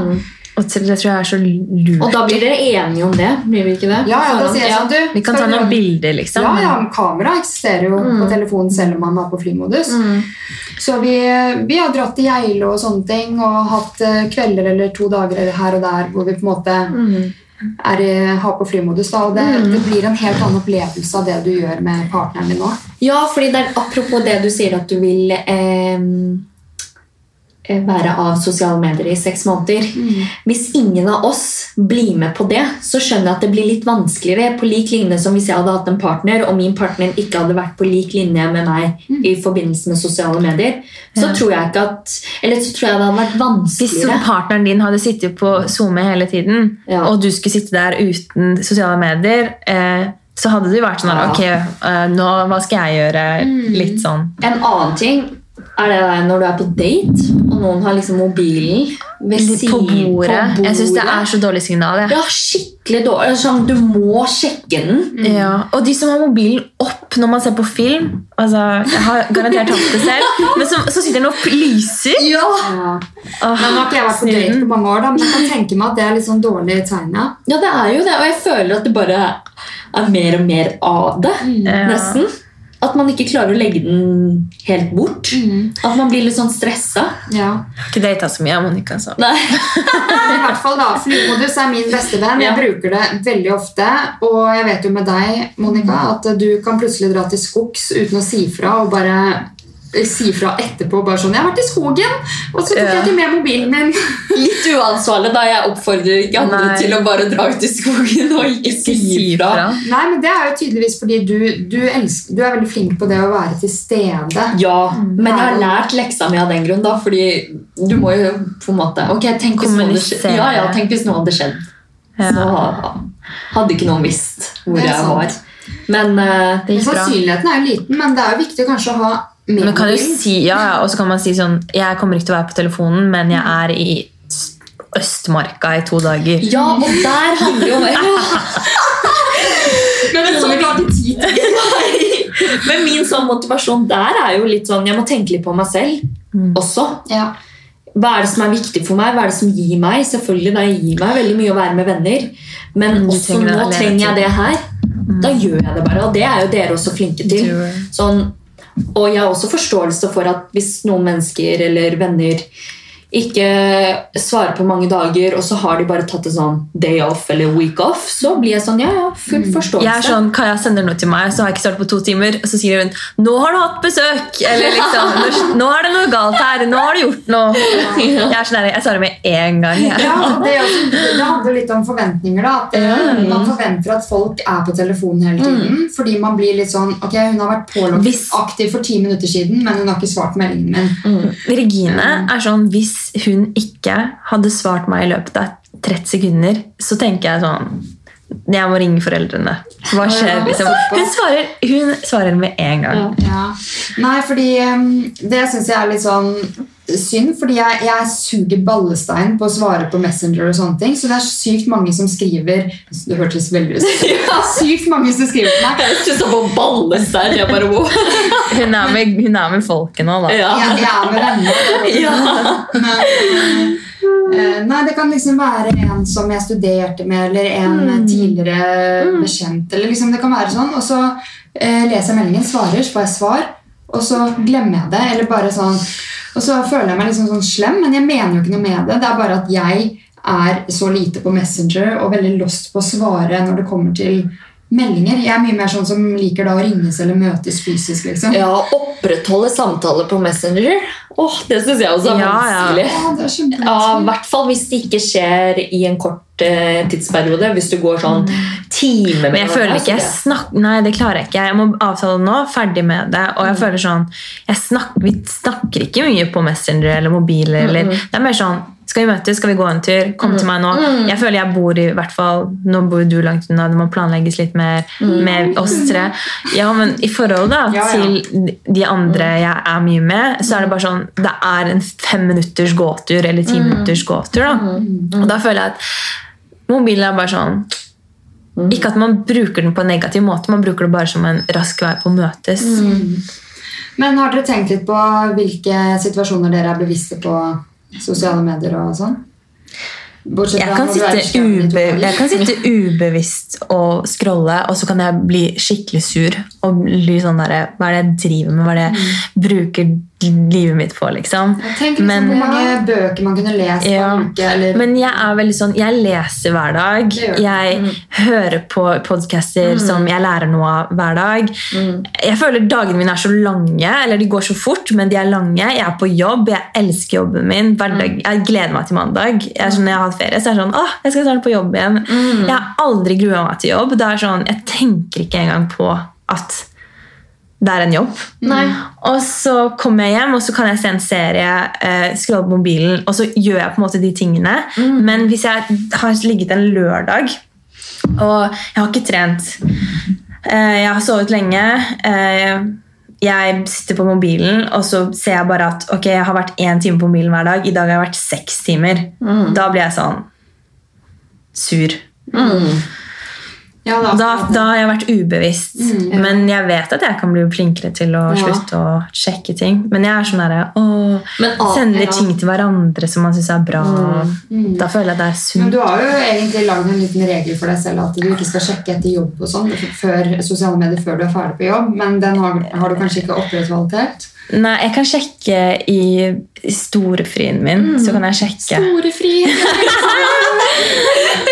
Og det tror jeg er så lurt. Og da blir dere enige om det? blir vi ikke det? Ja, ja, da sier jeg sånn, du Vi kan ta noen bilder, liksom. Ja, ja, kamera eksisterer jo på telefonen selv om man er på flymodus. Så vi, vi har dratt til Geilo og sånne ting, og hatt eh, kvelder eller to dager her og der hvor vi på en måte er, i- har på flymodus. Da, og det, det blir en helt annen opplevelse av det du gjør med partneren din nå. Ja, fordi det er apropos det du sier at du vil eh, eh, være av sosiale medier i seks måneder. Hvis ingen av oss blir med på det, så skjønner jeg at det blir litt vanskeligere. På lik linje som hvis jeg hadde hatt en partner, og min partner ikke hadde vært på lik linje med meg i forbindelse med sosiale medier, så tror jeg ikke at Eller så tror jeg det hadde vært vanskeligere. Hvis partneren din hadde sittet på SoMe hele tiden, Ja. og du skulle sitte der uten sosiale medier, eh, så hadde det jo vært sånn Ja. Ok, uh, nå, hva skal jeg gjøre? Litt sånn. En annen ting er det der når du er på date, og noen har liksom mobilen ved På siden- bordet. Jeg syns det er så dårlig signal. jeg. Ja, skikkelig dårlig. Sånn, du må sjekke den. Ja, og de som har mobilen opp når man ser på film altså, Jeg har garantert hatt det selv, *laughs* men så, så sitter den og lyser. Ja. ja. Nå har ikke jeg vært på date på mange år, da, men jeg kan tenke meg at det er litt sånn dårlig tegn. Ja. Ja, det er jo det, og jeg føler at det bare er mer og mer av det. Ja. Nesten. At man ikke klarer å legge den helt bort. At man blir litt sånn stressa. Ja. Ikke data så mye, Monica. Så. Nei. *laughs* I hvert fall da, Flymodus er min beste venn. Jeg bruker det veldig ofte. Og jeg vet jo med deg, Monica, at du kan plutselig dra til skogs uten å si fra. Og bare si fra etterpå. bare sånn, 'Jeg har vært i skogen, og så tok jeg ikke med mobilen min.' *laughs* Litt uansvarlig da jeg oppfordrer ikke andre Nei. til å bare dra ut i skogen og ikke Ikke si fra. Nei, men Det er jo tydeligvis fordi du, du, elsker, du er veldig flink på det å være til stede. Ja, men jeg har lært leksa mi av den grunn, da, fordi du må jo på en måte Ok, tenk hvis noe hadde Ja, ja, tenk hvis noe hadde skjedd. Ja. Så hadde ikke noen visst hvor jeg var. Men uh. Sannsynligheten er jo liten, men det er jo viktig kanskje å ha Men kan du si, ja, ja, Og så kan man si sånn Jeg kommer ikke til å være på telefonen, men jeg er i Østmarka i to dager. ja, og der handler jo ja. *laughs* Men så *laughs* Men min sånn motivasjon der er jo litt sånn Jeg må tenke litt på meg selv også. Ja. Hva er det som er viktig for meg? Hva er det som gir meg? Selvfølgelig det gir meg veldig mye å være med venner, men Mm, også nå trenger jeg det her. Da gjør jeg det bare, og det er jo dere også flinke til. Sånn, og jeg har også forståelse for at hvis noen mennesker eller venner ikke svarer på mange dager, og så har de bare tatt en sånn day off eller week off, så blir jeg sånn, ja, ja, full forståelse. Jeg er sånn, Kaja sender noe til meg, så har jeg ikke svart på to timer. Og så sier hun 'Nå har du hatt besøk!' Eller liksom *laughs* 'Nå er det noe galt her. Nå har du gjort noe.' Jeg er sånn jeg svarer med en gang. Jeg. Ja, det, også, det handler litt om forventninger. da at eh, Man forventer at folk er på telefonen hele tiden. Fordi man blir litt sånn Ok, hun har vært pålagt aktiv for ti minutter siden, men hun har ikke svart meldingen min. Regine er sånn Hvis hun ikke hadde svart meg i løpet av 30 sekunder, så tenker jeg sånn Jeg må ringe foreldrene. Hva skjer? liksom? Hun svarer, hun svarer med en gang. Ja. Nei, fordi um, det syns jeg er litt sånn synd, fordi jeg, jeg suger ballestein på å svare på Messenger og sånne ting, så det er sykt mange som skriver Det hørtes veldig ut *laughs* Sykt mange som skriver til meg. Jeg det får ballestein. Jeg bare, wow. Hun er med, hun er med folket nå, da. Ja. Jeg, jeg er med venner. Ja. Eh, Nei, det kan liksom være en som jeg studerte med, eller en Mm. tidligere bekjent. Eller liksom det kan være sånn, Og så eh, leser jeg meldingen, svarer, så får jeg svar, og så glemmer jeg det. Eller bare sånn Og så føler jeg meg liksom sånn slem, men jeg mener jo ikke noe med det. Det er bare at jeg er så lite på Messenger og veldig lost på å svare når det kommer til meldinger. Jeg er mye mer sånn som liker da å ringes eller møtes fysisk, liksom. Ja, opprettholde samtaler på Messenger. Åh, det synes jeg også er Ja, ja. vanskelig. Ja, det er Ja, I hvert fall hvis det ikke skjer i en kort eh, tidsperiode. Hvis du går sånn time med Men jeg føler ikke jeg det- snak Nei, det klarer jeg ikke. Jeg må avtale nå, ferdig med det. Og jeg føler sånn jeg snak, Vi snakker ikke mye på Messenger eller mobil. Eller, Det er mer sånn Skal vi møtes? Skal vi gå en tur? Kom til meg nå. Jeg føler jeg bor i hvert fall Nå bor du langt unna, det må planlegges litt mer med oss tre. Ja, men i forhold da Ja, ja. til de andre jeg er mye med, så er det bare sånn Det er en fem minutters gåtur eller ti minutters gåtur. da Og da føler jeg at mobilen er bare sånn ikke at man bruker den på en negativ måte, man bruker det bare som en rask vei på å møtes. Men har dere tenkt litt på hvilke situasjoner dere er bevisste på sosiale medier og sånn? Jeg kan, ube, jeg kan sitte ubevisst og scrolle, og så kan jeg bli skikkelig sur. Og bli sånn der, Hva er det jeg driver med? Hva er det jeg bruker livet mitt på? liksom? Tenk liksom Men- hvor mange bøker man kunne lest på Ja. en uke. Eller, Men jeg er veldig sånn, jeg leser hver dag. Jeg mm. Hører på podcaster som jeg lærer noe av hver dag. Jeg føler dagene mine er så lange, eller de går så fort, men de er lange. Jeg er på jobb, jeg elsker jobben min. Hverdag, jeg gleder meg til mandag. Jeg sånn, når jeg har hatt ferie, så er det sånn, åh, jeg skal snart på jobb igjen. Jeg har aldri grua meg til jobb. Det er sånn, jeg tenker ikke engang på at det er en jobb. Nei. Og så kommer jeg hjem, og så kan jeg se en serie, eh, scrolle på mobilen, og så gjør jeg på en måte de tingene. Men hvis jeg har ligget en lørdag, og jeg har ikke trent, eh, jeg har sovet lenge, eh, jeg sitter på mobilen, og så ser jeg bare at ok, jeg har vært én time på mobilen hver dag, i dag har jeg vært seks timer. Da blir jeg sånn sur. Ja, da, Da, da har jeg vært ubevisst. Men jeg vet at jeg kan bli flinkere til å Ja. slutte å sjekke ting. Men jeg er sånn derre Sender ja. ting til hverandre som man syns er bra. Da føler jeg det er sunt. Men du har jo egentlig lagd en liten regel for deg selv at du ikke skal sjekke etter jobb og sånn før sosiale medier før du er ferdig på jobb, men den har, har du kanskje ikke opprettholdt helt? Nei, jeg kan sjekke i i storefrien min. Så kan jeg sjekke. Storefrien! fri. *laughs* *laughs*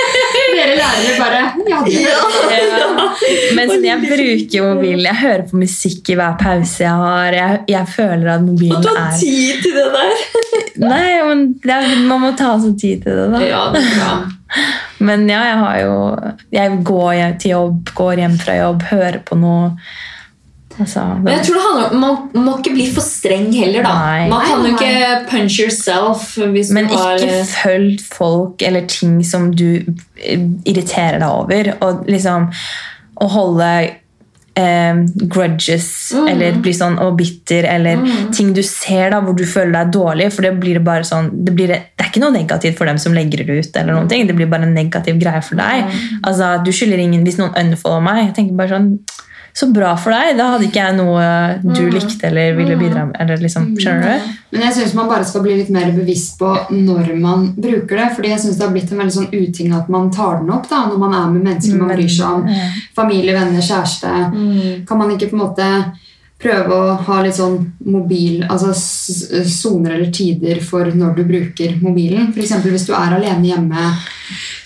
Dere lærere bare ja, det Ja. *laughs* Men jeg bruker mobilen. Jeg hører på musikk i hver pause jeg har. Jeg, jeg føler at mobilen Du har er tid til det der. *laughs* Nei, men det er, Man må ta seg tid til det, da. Ja, det er bra. *laughs* Men ja, jeg har jo Jeg går til jobb, går hjem fra jobb, hører på noe. Altså, Men jeg tror det handler om Man man må ikke bli for streng heller, da. Nei. Man kan jo ikke punch yourself hvis Men har ikke følg folk eller ting som du eh, irriterer deg over. Og liksom å holde eh, grudges Mm. eller bli sånn og bitter eller ting du ser da hvor du føler deg dårlig. For det blir bare sånn det, blir, det er ikke noe negativt for dem som legger det ut. eller noen ting, Det blir bare en negativ greie for deg. Altså, du skylder ingen Hvis noen unfollower meg, jeg tenker bare sånn så bra for deg. Da hadde ikke jeg noe du likte eller ville bidra med. Eller liksom, skjønner du? Men jeg syns man bare skal bli litt mer bevisst på når man bruker det. fordi jeg synes det har blitt en veldig sånn uting at man tar den opp da, når man er med mennesker man bryr seg om. Familie, venner, kjæreste. Mm. Kan man ikke på en måte prøve å ha litt sånn mobil, altså soner eller tider for når du bruker mobilen? F.eks. hvis du er alene hjemme,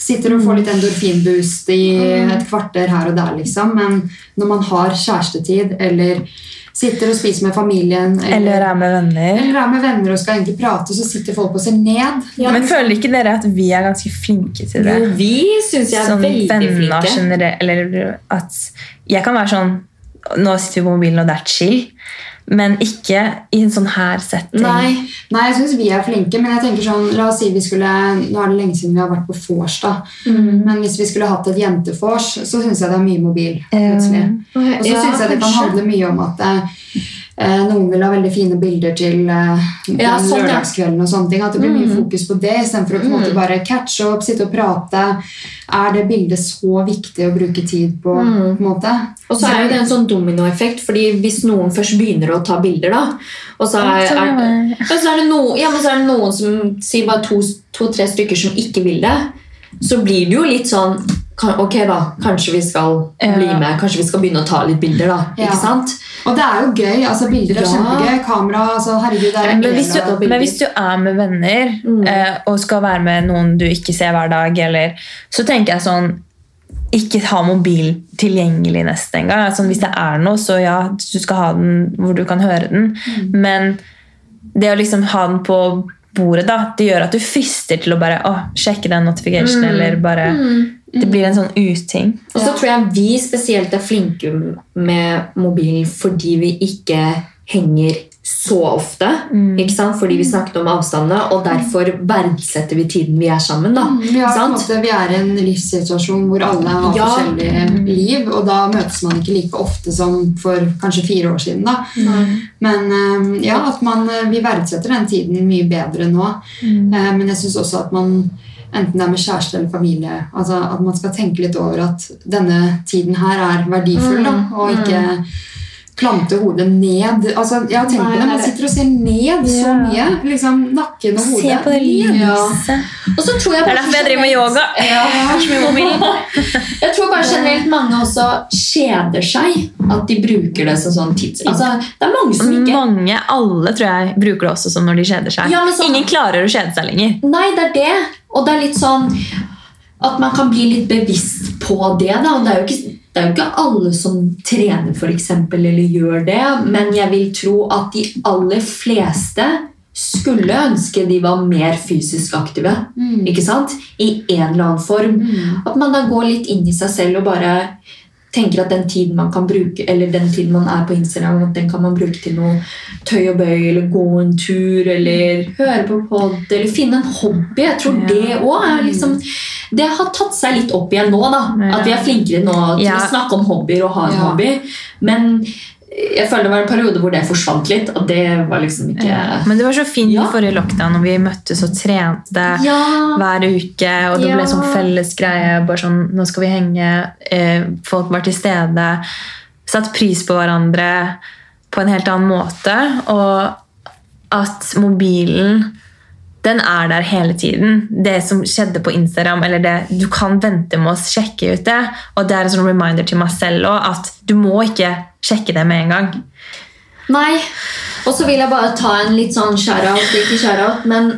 sitter og får litt endorfinboost i et kvarter her og der, liksom. Men når man har kjærestetid, eller sitter og spiser med familien, Eller er med venner. eller er med venner og skal egentlig prate, så sitter folk og ser ned. Ja. Men føler ikke dere at vi er ganske flinke til det? Jo, vi syns jeg er sånn veldig flinke. generelt Eller at jeg kan være sånn Nå sitter vi på mobilen, og det er chill. Men ikke i en sånn her setting. Nei. Nei, jeg syns vi er flinke, men jeg tenker sånn, la oss si vi skulle Nå er det lenge siden vi har vært på vors, Mm. Men hvis vi skulle hatt et jentefors, så syns jeg det er mye mobil. plutselig. Og så Ja, syns jeg det kan handle mye om at eh, noen vil ha veldig fine bilder til eh, Ja, sånn, lørdagskvelden. og sånne ting, At det blir mye fokus på det istedenfor å på en måte bare catche opp, sitte og prate. Er det bildet så viktig å bruke tid på? på en måte? Og så er jo det en sånn dominoeffekt, fordi hvis noen først begynner å ta bilder, da Og så er, er, er det. så er, det, no, ja, men så er det noen som sier bare to-tre to, tre stykker som ikke vil det, så blir det jo litt sånn Ok, da. Kanskje vi skal bli med. Kanskje vi skal begynne å ta litt bilder, da. Ja. Ikke sant? Og det er jo gøy. altså Bilder er Ja. kjempegøy. Kamera altså Herregud, det er en Men hvis, du, men hvis du er med venner Mm. eh, og skal være med noen du ikke ser hver dag, eller, så tenker jeg sånn Ikke ha mobil tilgjengelig nesten engang. Altså, hvis det er noe, så ja, du skal ha den hvor du kan høre den. Mm. Men det å liksom ha den på bordet, da, det gjør at du frister til å bare å, sjekke den notificationen. Mm. eller bare Det blir en sånn uting. Og så tror jeg vi spesielt er flinke med mobilen fordi vi ikke henger så ofte. Ikke sant? Fordi vi snakket om avstandene, og derfor verdsetter vi tiden vi er sammen. da. En måte, vi er i en livssituasjon hvor alle har Ja. forskjellige liv, og da møtes man ikke like ofte som for kanskje fire år siden. da. Men eh, ja, at man, eh, vi verdsetter den tiden mye bedre nå. Mm. Men jeg syns også at man, enten det er med kjæreste eller familie, altså at man skal tenke litt over at denne tiden her er verdifull, da, og ikke plante hodet ned. Altså, jeg har tenkt på det, Man er sitter og ser ned så Ja. mye. liksom Nakken og hodet. Se på det lyset. Og så tror jeg Det er derfor jeg driver med yoga. *laughs* Ja. *laughs* Jeg tror bare generelt mange også kjeder seg. At de bruker det som sånn tids... Altså, det er mange som ikke Mange, alle tror jeg, bruker det også som når de kjeder seg. Ja, men sånn- Ingen klarer å kjede seg lenger. Nei, det er det. Og det er litt sånn at man kan bli litt bevisst på det. Da. Det er jo ikke, det er jo ikke alle som trener for eksempel, eller gjør det, men jeg vil tro at de aller fleste skulle ønske de var mer fysisk aktive. Mm. Ikke sant? I en eller annen form. At man da går litt inn i seg selv og bare tenker at den tiden man kan bruke, eller den tiden man er på Instagram, at den kan man bruke til noe tøy og bøy, eller gå en tur, eller høre på pod, eller finne en hobby. Jeg tror Ja. det òg er liksom Det har tatt seg litt opp igjen nå, da. At vi er flinkere nå til Ja. å snakke om hobbyer og ha en Ja. hobby. Men jeg føler det var en periode hvor det forsvant litt, og det var liksom ikke Men det var så fint Ja. i forrige lockdown når vi møttes og trente Ja. hver uke. Og det ble sånn felles greie. Bare sånn, nå skal vi henge. Eh, folk var til stede. Satt pris på hverandre på en helt annen måte. Og at mobilen den er der hele tiden. Det som skjedde på Instagram, eller det, du kan vente med å sjekke ut det. Og det er en sånn reminder til meg selv òg at du må ikke sjekke det med en gang. Nei. Og så vil jeg bare ta en litt sånn shout-out, ikke shout-out, men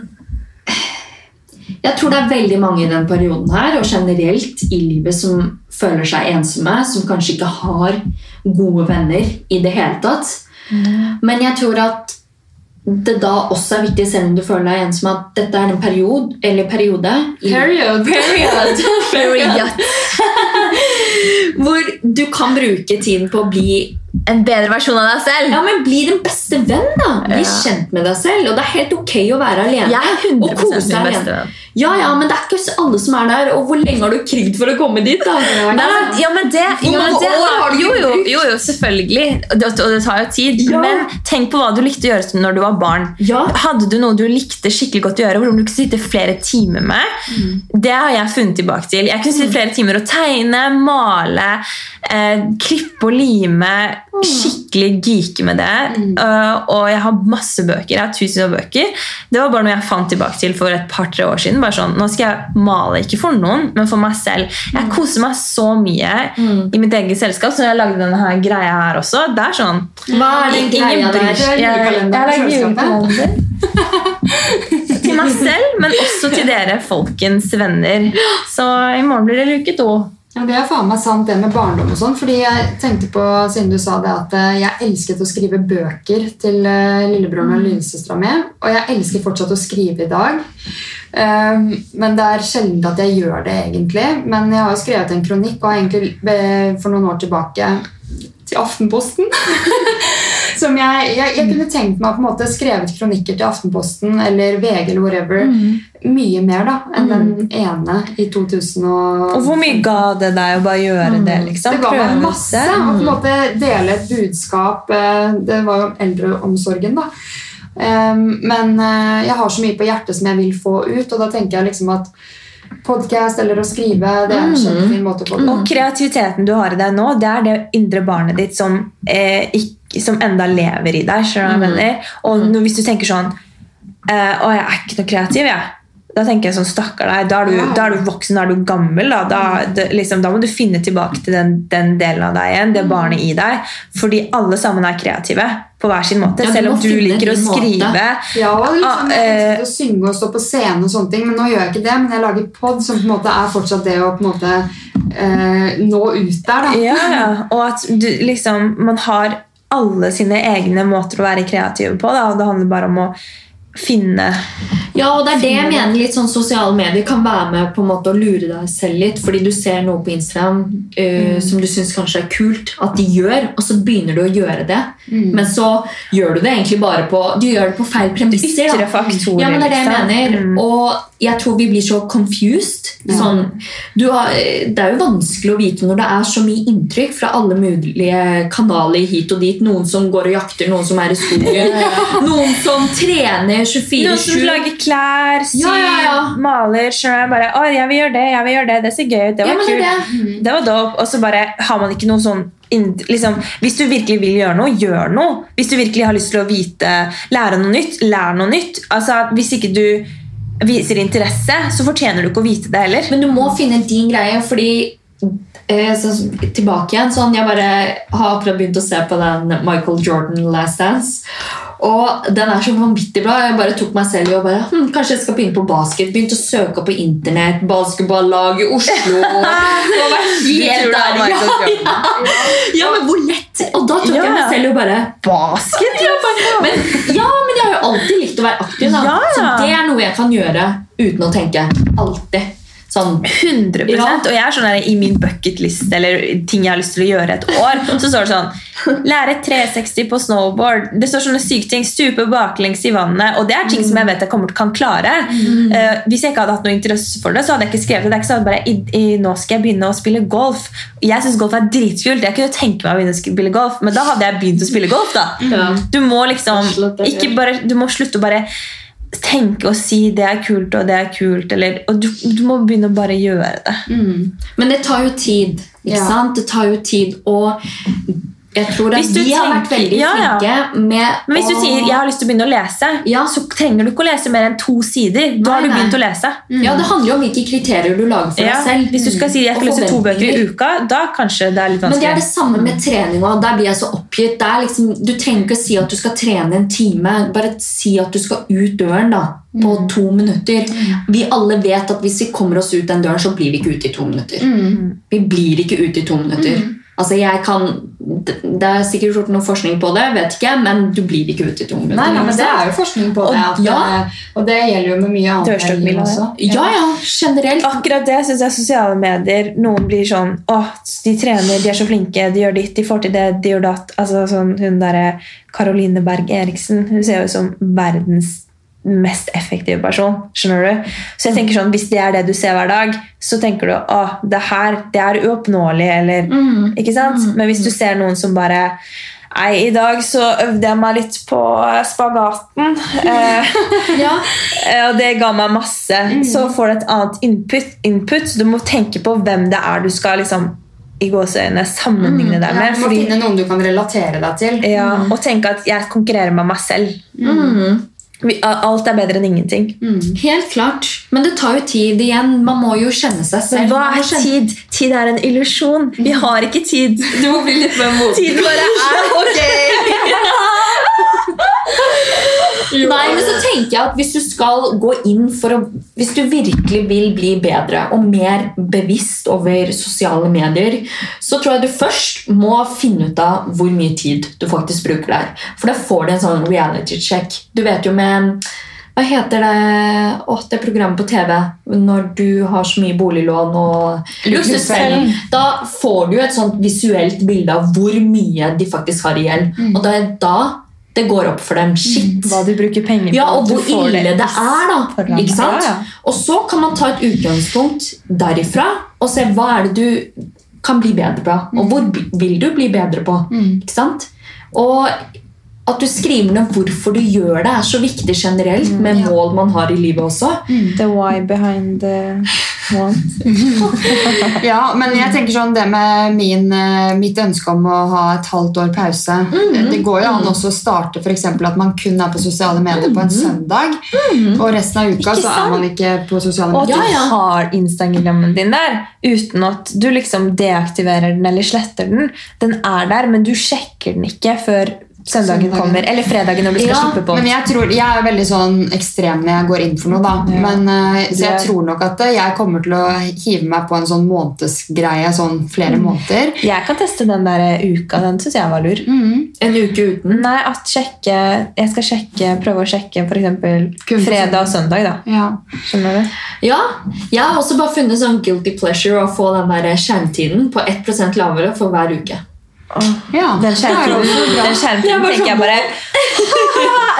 jeg tror det er veldig mange i den perioden her, og generelt i livet, som føler seg ensomme, som kanskje ikke har gode venner i det hele tatt. Men jeg tror at det da også er viktig, selv om du føler deg ensom, at dette er en period, eller periode Period. Period. *laughs* Period. *laughs* Hvor du kan bruke tiden på å bli en bedre versjon av deg selv. Ja, men Bli den beste venn, da. Bli Ja. kjent med deg selv. Og det er helt ok å være alene. Jeg er 100 og kose seg alene. Ja, ja, men det er ikke alle som er der. Og hvor lenge har du krigd for å komme dit? da? Nei, ja, men det, ja, men det har jo, jo, jo, jo, selvfølgelig. Og det, og det tar jo tid. Ja. Men tenk på hva du likte å gjøre når du var barn. Ja. Hadde du noe du likte skikkelig godt å gjøre, hvor du kunne sitte flere timer med? Det har jeg funnet tilbake til. Jeg kunne sitte flere timer og tegne, male, eh, klippe og lime. Skikkelig geeke med det. Eh, og jeg har masse bøker. Jeg har tusen av bøker. Det var bare noe jeg fant tilbake til for et par-tre år siden. Bare sånn, Nå skal jeg male, ikke for noen, men for meg selv. Jeg koser meg så mye i mitt eget selskap, så jeg lagde denne her greia her også. Det er sånn Hva er den Ingen greia der? er julekalender. *laughs* til meg selv, men også til dere, folkens venner. Så i morgen blir det luke to. Ja, Det er faen meg sant, det med barndom og sånn. Fordi jeg tenkte på, siden du sa det, at eh, jeg elsket å skrive bøker til eh, lillebroren og lillesøstera mi. Og jeg elsker fortsatt å skrive i dag. Um, men det er sjelden at jeg gjør det, egentlig. Men jeg har jo skrevet en kronikk og har egentlig eh, for noen år tilbake til Aftenposten. *laughs* Som jeg, jeg, jeg kunne tenkt meg på en måte skrevet kronikker til Aftenposten eller VG eller whatever. Mye mer da enn den ene i 2000. Og, Og hvor mye ga det deg å bare gjøre det? liksom? det ga meg masse. Å på en måte dele et budskap. eh, Det var jo eldreomsorgen, da. Men eh, jeg har så mye på hjertet som jeg vil få ut, og da tenker jeg liksom at podkast eller å skrive det er en kjempefin måte å få det Og kreativiteten du har i deg nå, det er det indre barnet ditt som, eh, ikke, som enda lever i deg. skjønner du hva jeg mener? Og når, hvis du tenker sånn eh, Å, jeg er ikke noe kreativ, jeg. Da tenker jeg sånn, stakkar deg, da er, du, da er du voksen, da er du gammel. Da, da, det, liksom, da må du finne tilbake til den, den delen av deg igjen, det barnet i deg. Fordi alle sammen er kreative på hver sin måte. Ja, selv om du liker å skrive. måte. Ja, og liksom, Ah, jeg eh, å synge og stå på scenen, og sånne ting, men nå gjør jeg ikke det. Men jeg lager pod, som på en måte er fortsatt det å på en måte eh, nå ut der. da. Ja, ja. Og at du, liksom, man har alle sine egne måter å være kreative på. Da, det handler bare om å finne Ja, og det er det jeg mener litt sånn Sosiale medier kan være med på en måte å lure deg selv litt. Fordi du ser noe på Instagram eh, som du syns kanskje er kult at de gjør, og så begynner du å gjøre det. Men så gjør du det egentlig bare på Du gjør det på feil premisser. ytre faktorer. Ja, men det er det jeg liksom. mener. Mm. Og jeg tror vi blir så confused. Sånn, du har, det er jo vanskelig å vite når det er så mye inntrykk fra alle mulige kanaler hit og dit. Noen som går og jakter, noen som er i skogen, *laughs* noen som trener 24-7. Klær, syr, Ja, ja, ja. maler. skjønner jeg bare, å, jeg vil gjøre det, jeg vil gjøre det, det ser gøy ut, det var det kult. det. Det var dope. Og så bare har man ikke noe sånn liksom, Hvis du virkelig vil gjøre noe, gjør noe. Hvis du virkelig har lyst til å vite, lære noe nytt, lær noe nytt. Altså, Hvis ikke du viser interesse, så fortjener du ikke å vite det heller. Men du må finne din greie, fordi eh, så, Tilbake igjen. Sånn, jeg bare har akkurat begynt å se på den Michael Jordan Last Dance. Og den er så vanvittig bra. Jeg bare tok meg selv i å bare hm, Kanskje jeg skal begynne på basket. Begynte å søke på internett. Basketballag i Oslo. *laughs* Og helt er der. Ja, ja. ja, men hvor lett! Og da tok Ja, jeg meg selv i å bare Basket? ja, men, ja, men jeg har jo alltid likt å være aktiv. Da. Så det er noe jeg kan gjøre uten å tenke. Alltid. Sånn 100% Ja. Og jeg er sånn der, I min bucketlist eller ting jeg har lyst til å gjøre et år, *laughs* så står det sånn Lære 360 på snowboard. Det står sånne syke ting. Stupe baklengs i vannet. Og det er ting som jeg vet jeg kommer til kan klare. Eh, hvis jeg ikke hadde hatt noe interesse for det, så hadde jeg ikke skrevet det. Det er ikke sånn bare, i, i, Nå skal jeg begynne å spille golf. Jeg syns golf er dritkult. Jeg kunne tenke meg å begynne å spille golf, men da hadde jeg begynt å spille golf. da ja. Du må liksom bare, Du må slutte å bare tenke og si 'det er kult' og 'det er kult'. Eller, og du, du må begynne å bare gjøre det. Men det tar jo tid. Ikke Ja. sant? Det tar jo tid, og jeg tror at de du har vært veldig ja, ja. flinke med Men hvis du å- sier 'jeg har lyst til å begynne å lese', Ja. så trenger du ikke å lese mer enn to sider. Da har du begynt å lese. Ja, Det handler jo om hvilke kriterier du lager for deg selv. Hvis du skal si 'jeg skal lese to bøker i uka', da kanskje det er litt vanskelig. Men det er det samme med trening Der blir jeg så oppgitt. Liksom, du trenger ikke å si at du skal trene en time. Bare si at du skal ut døren da, på Mm. to minutter. Vi alle vet at hvis vi kommer oss ut den døren, så blir vi ikke ute i to minutter. Mm. Vi blir ikke ute i to minutter. Altså, jeg kan det er sikkert gjort noe forskning på det, vet ikke, men du blir ikke utnyttet i ungdommen. Nei, nei, men Det er jo forskning på det. Og- At, ja. det- Og det gjelder jo med mye annet også. Ja, ja, generelt. Akkurat det syns jeg sosiale medier Noen blir sånn Åh, de trener, de er så flinke, de gjør ditt, de får til det, de gjør datt. Altså, sånn, hun derre Caroline Berg Eriksen Hun ser jo ut som verdens mest effektive person. Skjønner du? Så jeg tenker sånn, Hvis det er det du ser hver dag, så tenker du åh, det her det er uoppnåelig. Eller, Mm. ikke sant? Men hvis du ser noen som bare Nei, i dag så øvde jeg meg litt på spagaten. Eh, Ja. *laughs* Eh, Og det ga meg masse. Så får du et annet input, input. så Du må tenke på hvem det er du skal liksom, i gåseøynene sammenligne deg Ja, med. du må Fordi, finne noen du kan relatere deg til. ja, og tenke at jeg konkurrerer med meg selv. Mm. Alt er bedre enn ingenting. Helt klart. Men det tar jo tid igjen. Man må jo kjenne seg selv. Men hva er kjenne- tid? Tid er en illusjon. Vi har ikke tid. *laughs* Du må bli litt mer moden. Tid bare er *laughs* ok. *laughs* Nei, men så tenker jeg at Hvis du skal gå inn for å Hvis du virkelig vil bli bedre og mer bevisst over sosiale medier, så tror jeg du først må finne ut av hvor mye tid du faktisk bruker der. For da får du en sånn reality check. Du vet jo med hva heter det Åh, det programmet på TV når du har så mye boliglån og Luksusfellen. Da får du et sånt visuelt bilde av hvor mye de faktisk har i gjeld. Og det er da det går opp for dem. Shit! Hva du bruker penger på. Ja, og hvor ille det er, da. Ikke sant? Ja, ja. Og så kan man ta et utgangspunkt derifra og se hva er det du kan bli bedre på. Og hvor vil du bli bedre på? Ikke sant? Og at du skriver ned hvorfor du gjør det, er så viktig generelt med mål man har i livet også. The why behind the. Ja, men jeg tenker sånn det med min, eh, mitt ønske om å ha et halvt år pause. Mhm. Det går jo an også å starte eksempel at man kun er på sosiale medier på en søndag. Og resten av uka så er man ikke på sosiale medier. Og at du Ja, ja. har Instagrammen din der uten at du liksom deaktiverer den eller sletter den. Den er der, men du sjekker den ikke før søndagen kommer. Eller fredagen når du skal Ja, slippe på. Men jeg, tror, jeg er veldig sånn ekstrem når jeg går inn for noe. da Ja. men, eh, Så jeg tror nok at eh, jeg kommer til å hive meg på en sånn månedsgreie sånn flere Mm. måneder. Jeg kan teste den der uka. Den syns jeg var lur. Mm. En uke uten. Nei, at sjekke, Jeg skal sjekke, prøve å sjekke f.eks. Fredag og søndag. da. Ja. Skjønner du? Ja, Jeg har også bare funnet sånn guilty pleasure å få den der skjermtiden på 1% lavere for hver uke. Ja, Den det er skjermtiden, den skjermtiden tenker jeg bare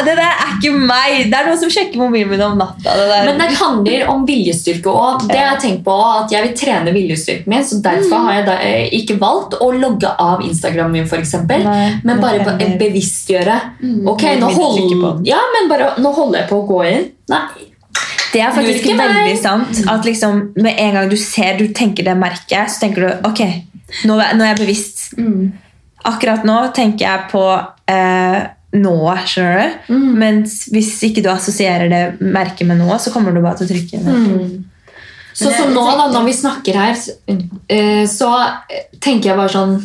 Det der er ikke meg! Det er noen som sjekker mobilen min om natta. Det der. Men det handler om viljestyrke òg. Det jeg tenkt på at jeg vil trene viljestyrken min, så derfor har jeg da, eh, ikke valgt å logge av Instagram min, for eksempel, Nei, men bare bevisstgjøre. Ok, nå, mindre hold, ja, men bare, nå holder jeg på å gå inn. Nei, Det er faktisk veldig meg. sant. At liksom, med en gang du ser, du tenker det merket, så tenker du ok, nå, nå er jeg bevisst. Mm. Akkurat nå tenker jeg på eh, noe, skjønner du? Mm. Mens hvis ikke du assosierer det merket med noe, så kommer du bare til å trykke. Mm. Så som nå, da, når vi snakker her, eh, så tenker jeg bare sånn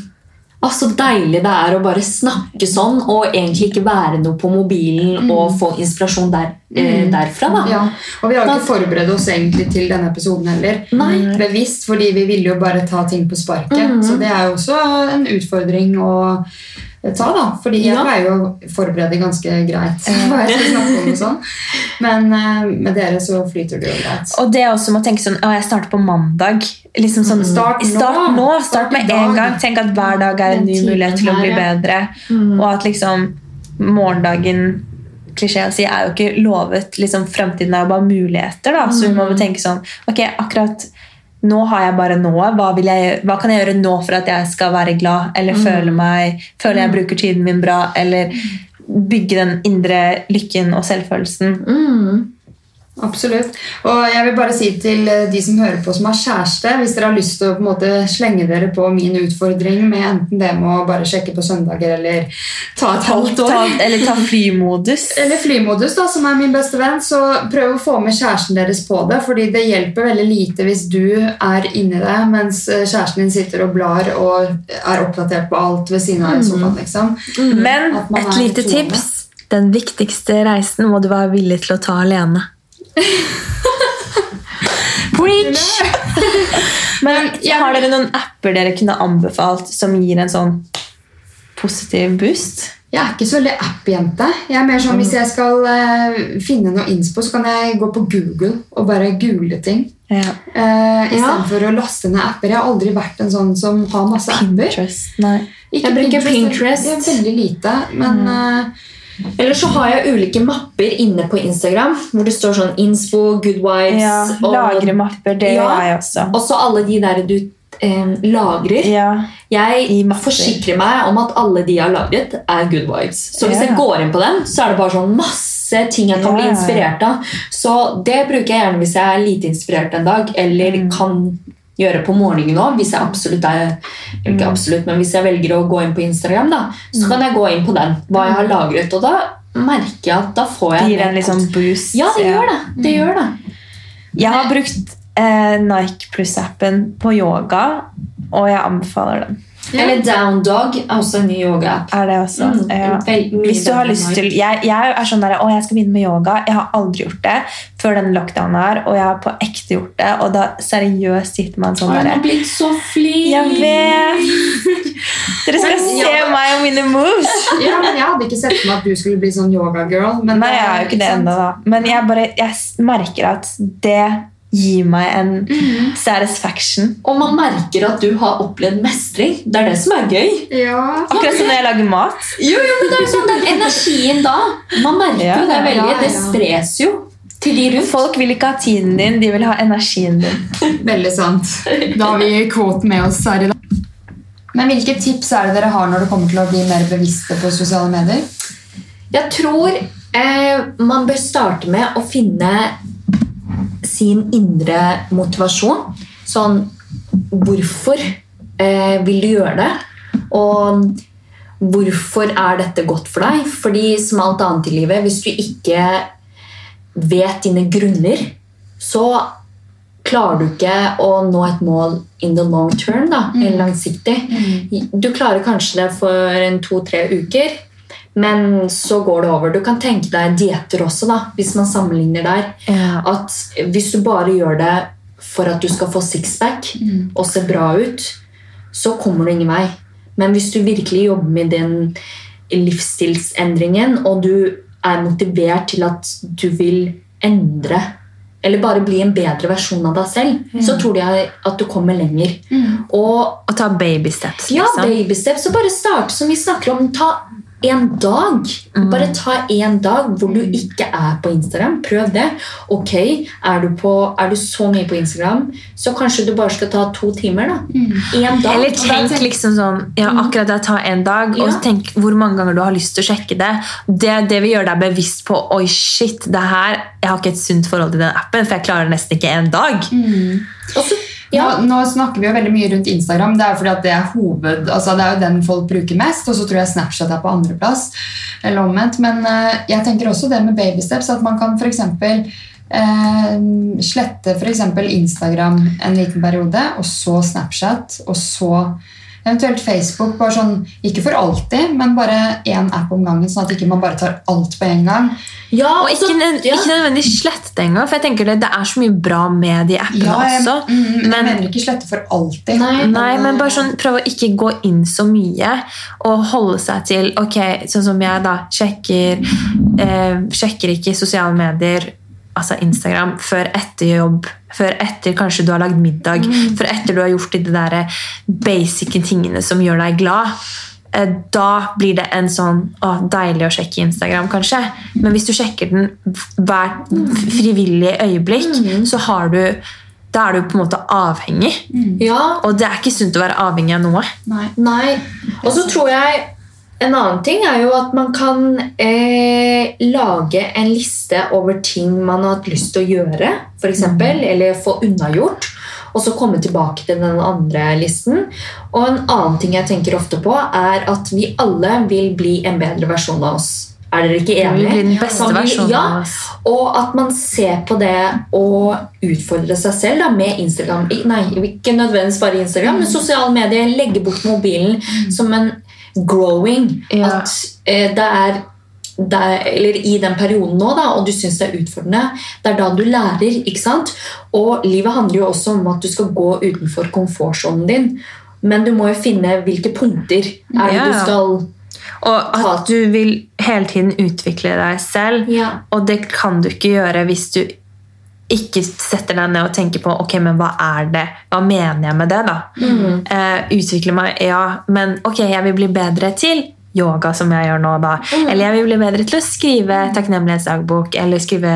Å, så deilig det er å bare snakke sånn og egentlig ikke være noe på mobilen og få inspirasjon der, eh, derfra. da. Ja, og vi har ikke forberedt oss egentlig til denne episoden heller. Nei. Bevisst, fordi vi ville jo bare ta ting på sparket. Mm. Så det er jo også en utfordring å ta, da. Fordi jeg Ja. pleier jo å forberede ganske greit *laughs* hva jeg skal snakke om og sånn. Men eh, med dere så flyter det jo greit. Og det også må tenke sånn Å, jeg starter på mandag. Liksom sånn, Start nå. Start nå. Start med en gang. Tenk at hver dag er en ny mulighet til å bli bedre. Mm. Og at liksom morgendagen klisjé å si, er jo ikke lovet. liksom Fremtiden er jo bare muligheter. da, Så vi må Mm. tenke sånn Ok, akkurat nå har jeg bare nå. Hva, hva kan jeg gjøre nå for at jeg skal være glad? Eller Mm. føle meg Føle jeg bruker tiden min bra? Eller bygge den indre lykken og selvfølelsen. Mm. Absolutt. Og jeg vil bare si til eh, de som hører på som har kjæreste, hvis dere har lyst til å på en måte slenge dere på min utfordring med enten det med å bare sjekke på søndager eller ta et halvt år Ta, eller ta flymodus. *laughs* Eller flymodus, da, som er min beste venn. Så prøv å få med kjæresten deres på det. fordi det hjelper veldig lite hvis du er inni det, mens eh, kjæresten din sitter og blar og er oppdatert på alt ved siden av i sofaen. liksom. Men et lite tips. Den viktigste reisen må du være villig til å ta alene. Preach! *laughs* Men jeg- Har dere noen apper dere kunne anbefalt som gir en sånn positiv boost. Jeg er ikke så veldig app-jente. Jeg er mer sånn, Hvis jeg skal uh, finne noe innspo, så kan jeg gå på Google og bare google ting. Ja. Uh, Ja. Å laste ned apper. Jeg har aldri vært en sånn som har masse apper. Pinterest. Nei. Ikke Jeg bruker Pinterest. Det er veldig lite, men eh, Eller så har jeg ulike mapper inne på Instagram hvor det står sånn Inspo, Good Vibes Ja, og, Lagre mapper, det Ja. gjør jeg også. og så alle de der du eh, lagrer. Ja. Jeg forsikrer meg om at alle de jeg har lagret, er good vibes. Så hvis jeg går inn på den, så er det bare sånn masse ting jeg kan bli inspirert av. Så det bruker jeg gjerne hvis jeg er lite inspirert en dag, eller Mm. kan gjøre på morgenen òg. Hvis jeg absolutt er Mm. ikke absolutt, men hvis jeg velger å gå inn på Instagram, da, så kan jeg gå inn på den, hva jeg har lagret. Og da merker jeg at da får jeg gir en mer liksom boost. Ja, det gjør det. Det gjør det. Jeg har brukt eh, Nike Plus-appen på yoga, og jeg anbefaler den. Ja. Eller Down Dog er også en ny yoga-app. Er det også? Mm, ja. Hvis du har lyst til jeg, jeg er sånn der, å, jeg skal begynne med yoga. Jeg har aldri gjort det før den lockdownen her, og jeg har på ekte gjort det. Og da seriøst sitter man sånn der har blitt så flink? Jeg vet! *laughs* Dere skal se meg og mine moves! ja, men Jeg hadde ikke sett for meg at du skulle bli sånn yoga-girl. Nei, jeg er jo ikke det ennå, da. Men jeg, bare, jeg merker at det gir meg en satisfaction. Og man merker at du har opplevd mestring. Det er det som er gøy. Ja. Akkurat som når jeg lager mat. Jo, jo, men det er jo sånn den energien da. Man merker Ja, jo det veldig. ja, Det spres jo til de rundt. Folk vil ikke ha tiden din, de vil ha energien din. Veldig sant. Da har vi kvoten med oss her i dag. Men hvilke tips er det dere har når det kommer til å bli mer bevisste på sosiale medier? Jeg tror eh, man bør starte med å finne sin indre motivasjon. Sånn Hvorfor eh, vil du gjøre det? Og hvorfor er dette godt for deg? Fordi som alt annet i livet, hvis du ikke vet dine grunner, så klarer du ikke å nå et mål in the long term, da, eller langsiktig. Du klarer kanskje det for en to-tre uker, men så går det over. Du kan tenke deg dietter også, da, hvis man sammenligner der. Ja. At hvis du bare gjør det for at du skal få sixpack og se bra ut, så kommer du ingen vei. Men hvis du virkelig jobber med den livsstilsendringen, og du er motivert til at du vil endre eller bare bli en bedre versjon av deg selv, så tror jeg at du kommer lenger. Og Og ta baby steps, ja, liksom. babysteps. Så bare start som vi snakker om. Ta en dag. Bare ta en dag hvor du ikke er på Instagram. Prøv det. Ok, Er du, på, er du så mye på Instagram, så kanskje du bare skal ta to timer. da. En dag. Eller tenk liksom sånn ja, akkurat det, ta en dag, og Ja. tenk hvor mange ganger du har lyst til å sjekke det. Det, det vil gjøre deg bevisst på Oi, shit, det her, jeg har ikke et sunt forhold til den appen, for jeg klarer nesten ikke en dag. Og så, ja, Nå, nå snakker vi jo veldig mye rundt Instagram. Det er fordi at det er hoved, altså det er jo den folk bruker mest. Og så tror jeg Snapchat er på andreplass. Eller omvendt. Men uh, jeg tenker også det med babysteps. At man kan f.eks. Uh, slette for eksempel Instagram en liten periode, og så Snapchat, og så eventuelt Facebook. bare sånn, Ikke for alltid, men bare én app om gangen, sånn at ikke man bare tar alt på en gang. ja, Og ikke, nød- ja. ikke nødvendigvis slette det engang, for jeg tenker det, det er så mye bra med de appene jeg, også. mm, jeg mener ikke slette for alltid. Nei. Nei, men bare sånn, prøv å ikke gå inn så mye og holde seg til Ok, sånn som jeg da sjekker eh, Sjekker ikke sosiale medier, altså Instagram, før etter jobb. Før etter kanskje du har lagd middag. Før etter du har gjort de der basic tingene som gjør deg glad. Eh, Da blir det en sånn å, deilig å sjekke Instagram, kanskje. Men hvis du sjekker den hvert frivillige øyeblikk, så har du da er du på en måte avhengig. ja, Og det er ikke sunt å være avhengig av noe. Nei. Nei. Og så tror jeg en annen ting er jo at man kan eh, lage en liste over ting man har hatt lyst til å gjøre, for eksempel, eller få unnagjort, og så komme tilbake til den andre listen. Og en annen ting jeg tenker ofte på, er at vi alle vil bli en bedre versjon av oss. Er dere ikke Vi enige? bli den beste vi- versjonen ja, av oss. og at man ser på det og utfordrer seg selv da, med Instagram. Nei, ikke nødvendigvis bare Instagram, men sosiale medier. Legge bort mobilen som en growing. Ja. At eh, det er det er, eller i den perioden nå, da, og du syns det er utfordrende, det er da du lærer. ikke sant? Og livet handler jo også om at du skal gå utenfor komfortsonen din. men du må jo finne hvilke punkter er Ja, du skal Og at du vil hele tiden utvikle deg selv. Ja. Og det kan du ikke gjøre hvis du ikke setter deg ned og tenker på ok, men hva er det? Hva mener jeg med det? da? Eh, utvikle meg, ja, men ok, jeg vil bli bedre til yoga, som jeg gjør nå. da. Eller jeg vil bli bedre til å skrive takknemlighetsdagbok eller skrive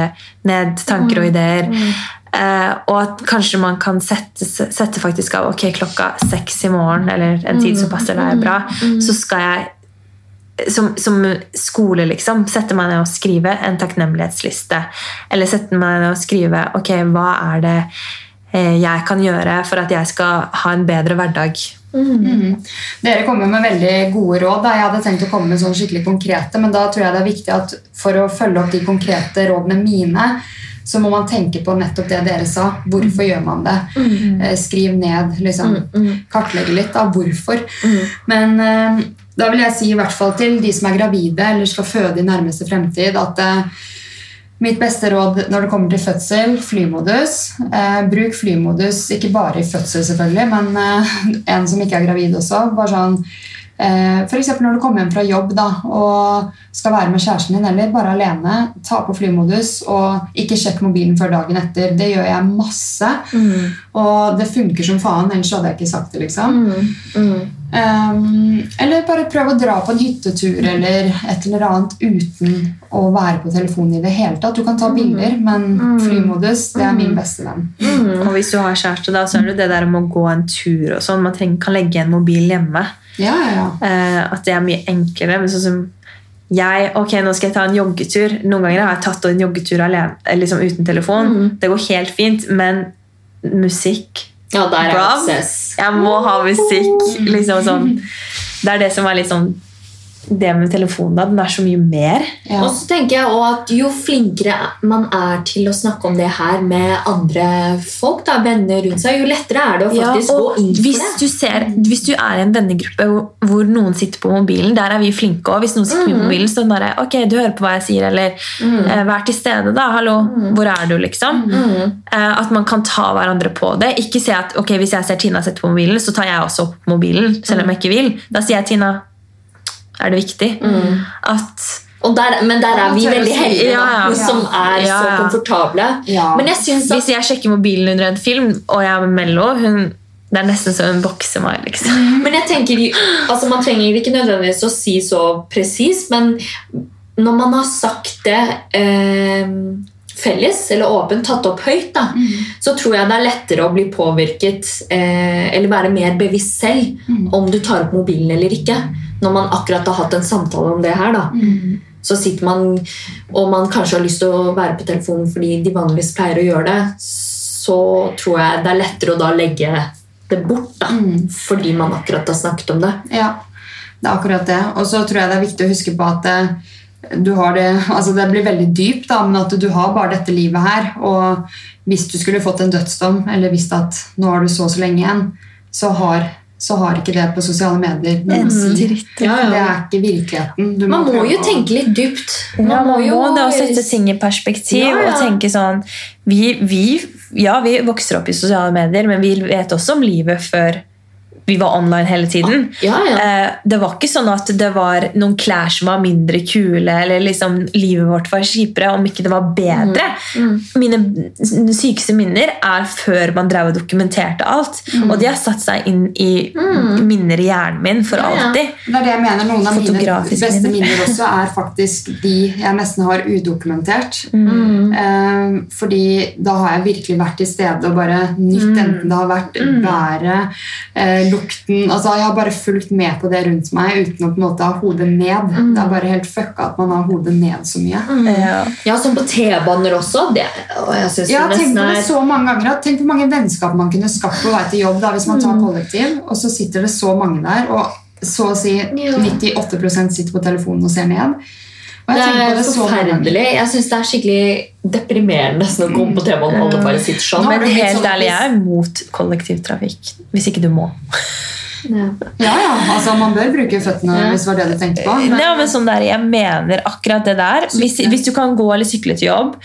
ned tanker og ideer. Eh, og at kanskje man kan sette, sette faktisk av ok, klokka seks i morgen, eller en tid som passer deg bra, så skal jeg som, som skole, liksom, sette meg ned og skrive en takknemlighetsliste. Eller sette meg ned og skrive ok, hva er det eh, jeg kan gjøre for at jeg skal ha en bedre hverdag. Dere kommer med veldig gode råd. Da. Jeg hadde tenkt å komme med sånn skikkelig konkrete, men da tror jeg det er viktig at for å følge opp de konkrete rådene mine, så må man tenke på nettopp det dere sa. Hvorfor gjør man det? Mm. Skriv ned, liksom. Kartlegge litt av hvorfor. Men eh, da vil jeg si i hvert fall til de som er gravide eller skal føde i nærmeste fremtid, at eh, Mitt beste råd når det kommer til fødsel, flymodus. Eh, bruk flymodus ikke bare i fødsel, selvfølgelig, men eh, en som ikke er gravid også. Bare sånn, eh, eksempel når du kommer hjem fra jobb da, og skal være med kjæresten din, eller bare alene, ta på flymodus og ikke sjekk mobilen før dagen etter. Det gjør jeg masse, og det funker som faen, ellers hadde jeg ikke sagt det. liksom. Um, eller bare prøv å dra på en hyttetur eller et eller annet uten å være på telefonen i det hele tatt. Du kan ta bilder, men flymodus det er min beste venn. Og hvis du har kjæreste, da, så er det det der om å gå en tur og sånn. Man trenger, kan legge en mobil hjemme. Ja, ja, ja. Eh, at det er mye enklere. Men sånn som jeg, ok, nå skal jeg ta en joggetur. Noen ganger har jeg tatt en joggetur alene, eh, liksom uten telefon. Det går helt fint, men musikk Ja, der er obsess. Jeg må ha musikk. liksom sånn. Det er det som er litt sånn Det med telefonen, da. Den er så mye mer. ja. Og så tenker jeg også at Jo flinkere man er til å snakke om det her med andre folk, da, venner rundt seg, jo lettere er det å faktisk ja, gå inn hvis det. du, ser, hvis du er i en vennegruppe hvor, hvor noen sitter på mobilen, der er vi flinke også. Hvis noen sitter Mm. på mobilen, så er det ok, du hører på hva jeg sier, eller mm. vær til stede da, hallo, Mm. hvor er du, liksom? Eh, at man kan ta hverandre på det. Ikke se at, ok, hvis jeg ser Tina sitte på mobilen, så tar jeg også opp mobilen, selv om jeg ikke vil. Da sier jeg, Tina, er det viktig? Mm. At Og der, men der er vi veldig heldige, ja, da, som er Ja, så komfortable. Ja. Men jeg syns at hvis jeg sjekker mobilen under en film, og jeg er med Mello, hun, det er nesten så hun bokser meg, liksom. Men jeg tenker, altså Man trenger ikke nødvendigvis å si så presis, men når man har sagt det eh, felles eller åpent, tatt opp høyt, da, så tror jeg det er lettere å bli påvirket eh, eller være mer bevisst selv om du tar opp mobilen eller ikke. Når man akkurat har hatt en samtale om det her. da. Så sitter man, og man kanskje har lyst til å være på telefonen fordi de vanligvis pleier å gjøre det, så tror jeg det er lettere å da legge det bort. da, Fordi man akkurat har snakket om det. Ja, det er akkurat det. Og så tror jeg det er viktig å huske på at eh, du har det, altså det blir veldig dypt, da, men at du har bare dette livet her. Og hvis du skulle fått en dødsdom, eller visst at nå har du så og så lenge igjen, så har, så har ikke det på sosiale medier noe å si. Ja, ja. Det er ikke virkeligheten. Du Man må jo å- tenke litt dypt. Ja, man må jo det å sette ting i perspektiv Ja, ja. og tenke sånn vi, vi, Ja, vi vokser opp i sosiale medier, men vi vet også om livet før vi var online hele tiden. Ja, ja. Eh, Det var ikke sånn at det var noen klær som var mindre kule, eller liksom livet vårt var kjipere om ikke det var bedre. Mm, Mine sykeste minner er før man drev og dokumenterte alt. Og de har satt seg inn i minner i hjernen min for Mm. Ja, ja. alltid. Det er det jeg mener. Noen av mine beste minner. minner også er faktisk de jeg nesten har udokumentert. Mm. Eh, fordi da har jeg virkelig vært til stede og bare nytt, Mm. enten det har vært været, eh, lukten altså Jeg har bare fulgt med på det rundt meg uten å på en måte ha hodet ned. Mm. Det er bare helt fucka at man har hodet ned så mye. Ja. Ja, sånn på T-baner også. Det, og jeg synes Ja, det tenk nesten på det er så mange ganger Tenk hvor mange vennskap man kunne skapt på vei til jobb da, hvis man Mm. tar kollektiv, og så sitter det så mange der, og så å si 98% sitter på telefonen og ser ned. Og Det er det så forferdelig. Jeg syns det er skikkelig deprimerende nesten å komme på T-banen og alle bare sitter sånn. Men helt sånn ærlig, jeg er mot kollektivtrafikk. Hvis ikke du må. Ja. Ja, ja, altså Man bør bruke føttene Ja. hvis det var det du tenkte på. Men, Ja, men sånn der, jeg mener akkurat det der. Hvis, hvis du kan gå eller sykle til jobb,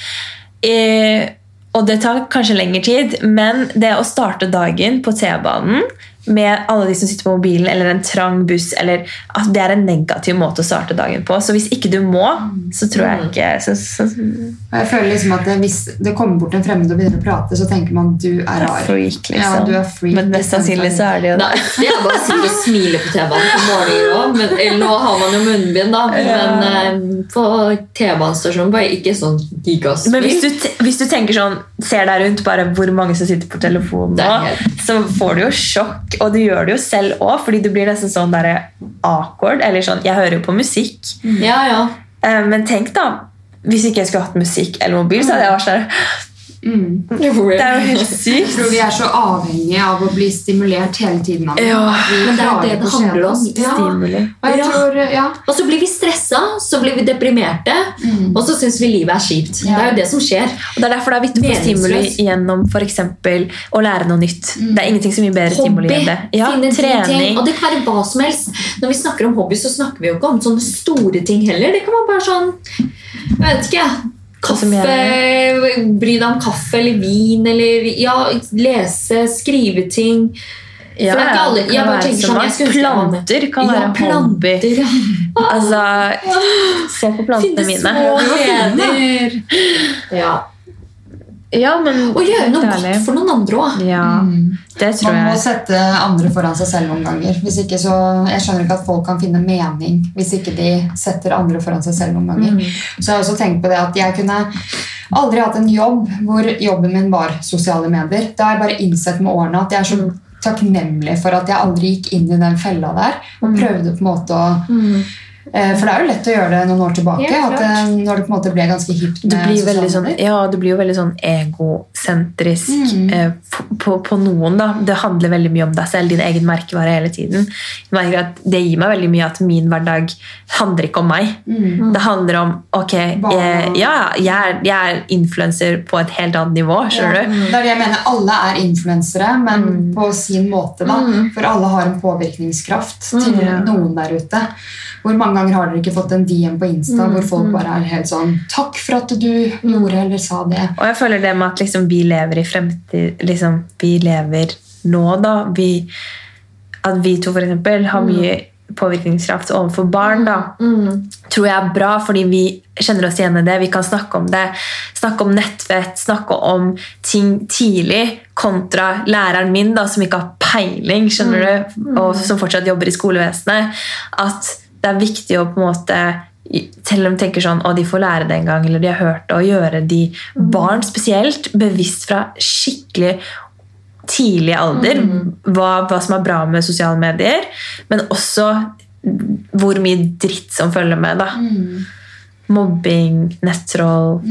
eh, og det tar kanskje lengre tid, men det å starte dagen på T-banen med alle de som sitter på mobilen, eller en trang buss, eller at det er en negativ måte å starte dagen på. Så hvis ikke du må, så tror jeg ikke så, så, jeg føler liksom at det, Hvis det kommer bort en fremmed og begynner å prate, så tenker man du er rar. freak, liksom. Ja, du er freak. Men mest sannsynlig så er det jo det. Nei, det er bare å sitte og smile på T-banen på morgenen òg. Nå har man jo munnbind, da. Men ja. på T-banestasjonen bare ikke sånn gigasmil. Men hvis du, hvis du tenker sånn, ser deg rundt bare hvor mange som sitter på telefonen nå, så får du jo sjokk, og du gjør det jo selv òg, fordi du blir nesten sånn der awkward. Eller sånn, jeg hører jo på musikk, Ja, ja. eh, men tenk da hvis ikke jeg skulle hatt musikk eller mobil, så hadde jeg vært sånn Mm. Det er jo helt Jeg tror vi er så avhengige av å bli stimulert hele tiden. Ja. Men det er det det handler om. Ja. Stimuli. Og jeg tror, ja. Og så blir vi stressa, så blir vi deprimerte, og så syns vi livet er kjipt. Det er jo det som skjer. Og Det er derfor det er viktig å få stimuli gjennom for eksempel å lære noe nytt. Det er ingenting som gir bedre stimuli enn det. Ja, Finne nye ting. trening. Og det kan være hva som helst. Når vi snakker om hobby, så snakker vi jo ikke om sånne store ting heller. Det kan være bare sånn Jeg vet ikke. Kaffe, Bry deg om kaffe eller vin, eller ja, lese, skrive ting. Ja, For det er ikke alle- jeg bare tenker sånn, jeg. Planter kan ja, være hobby. planter. Ja. *laughs* Altså, se på plantene mine. Finne små *laughs* gleder. Ja. Ja, men Og gjøre noe ærlig. godt for noen andre òg. Ja, Man må jeg. sette andre foran seg selv noen ganger. Hvis ikke så, Jeg skjønner ikke at folk kan finne mening hvis ikke de setter andre foran seg selv noen ganger. Så jeg har også tenkt på det at jeg kunne aldri hatt en jobb hvor jobben min var sosiale medier. Det har jeg bare innsett med årene at jeg er så takknemlig for at jeg aldri gikk inn i den fella der og prøvde på en måte å eh, For det er jo lett å gjøre det noen år tilbake. Ja, At, eh, når det på en måte ble ganske hipt med blir, sosiale veldig sånn, ja, du blir jo veldig sånn egosentrisk Mm. eh, på, på, noen. da. Det handler veldig mye om deg selv, din egen merkevare hele tiden. Jeg at Det gir meg veldig mye at min hverdag handler ikke om meg. Mm. Det handler om ok, jeg, ja, jeg er, jeg er influenser på et helt annet nivå. skjønner Ja, du? Det er det jeg mener. Alle er influensere, men Mm. på sin måte. da. For alle har en påvirkningskraft til Mm, noen der ute. Hvor mange ganger har dere ikke fått en DM på Insta Mm, hvor folk bare er helt sånn 'Takk for at du gjorde eller sa det'. Og jeg føler det med at liksom vi lever i fremtid liksom, Vi lever nå, da. Vi, at vi to for eksempel har mye påvirkningskraft overfor barn, da, tror jeg er bra, fordi vi kjenner oss igjen i det. Vi kan snakke om det. Snakke om nettvett, snakke om ting tidlig, kontra læreren min, da, som ikke har peiling, skjønner du, og som fortsatt jobber i skolevesenet. At det er viktig å på en måte selv om de tenker sånn, å de får lære det en gang, eller de har hørt det, og gjøre de barn spesielt bevisst fra skikkelig tidlig alder hva, hva som er bra med sosiale medier, men også hvor mye dritt som følger med. da. Mobbing, nettroll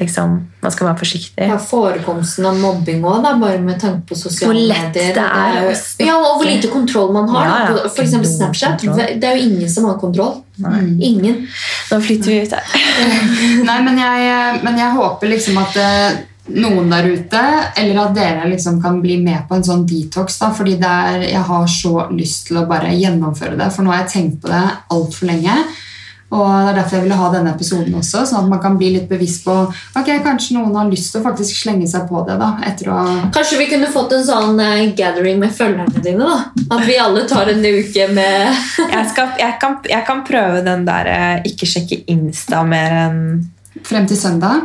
liksom, Man skal være forsiktig. Ja, forekomsten av mobbing òg, bare med tanke på sosiale Hvor lett medier. det er jo- å snakke. ja, og hvor lite kontroll man har. Ja, ja. F.eks. Snapchat. kontroll. Det er jo ingen som har kontroll. Ingen. Nå flytter vi ut her. *laughs* Nei, men jeg, men jeg håper liksom at eh, noen der ute, eller at dere liksom kan bli med på en sånn detox. da, fordi det er, jeg har så lyst til å bare gjennomføre det. For nå har jeg tenkt på det altfor lenge. Og det er derfor jeg ville ha denne episoden også, sånn at man kan bli litt bevisst på ok, kanskje noen har lyst til å faktisk slenge seg på det. da, etter å. Kanskje vi kunne fått en sånn uh, gathering med følgerne dine? da? At vi alle tar en uke med *laughs* Jeg, skal, jeg, kan, jeg kan prøve den der uh, ikke sjekke Insta mer enn Frem til søndag.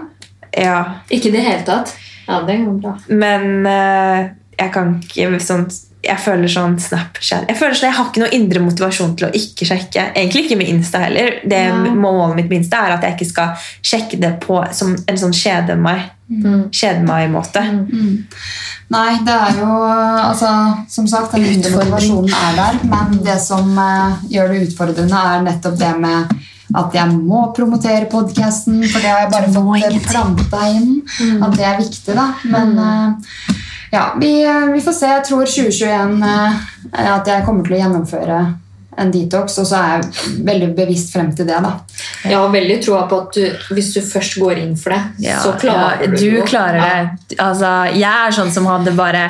Ja. Ikke i det hele tatt. Ja, det går bra. Men uh, jeg kan ikke sånn jeg føler sånn Snapchat Jeg føler sånn, jeg har ikke noe indre motivasjon til å ikke sjekke. Egentlig ikke med Insta heller. Det Ja. Målet mitt med Insta er at jeg ikke skal sjekke det på som en sånn kjede meg. Kjede meg-måte. Nei, det er jo altså, Som sagt, den indre motivasjonen er der. Men det som uh, gjør det utfordrende, er nettopp det med at jeg må promotere podkasten. For det har jeg bare fått eh, planta inn. At det er viktig, da. Men eh, ja, vi, eh, vi får se. Jeg tror 2021 eh, at jeg kommer til å gjennomføre en detox, og så er jeg veldig bevisst frem til det. da. Jeg har veldig troa på at du, hvis du først går inn for det, Ja, så klarer ja, du du klarer det. Altså, jeg er sånn som hadde bare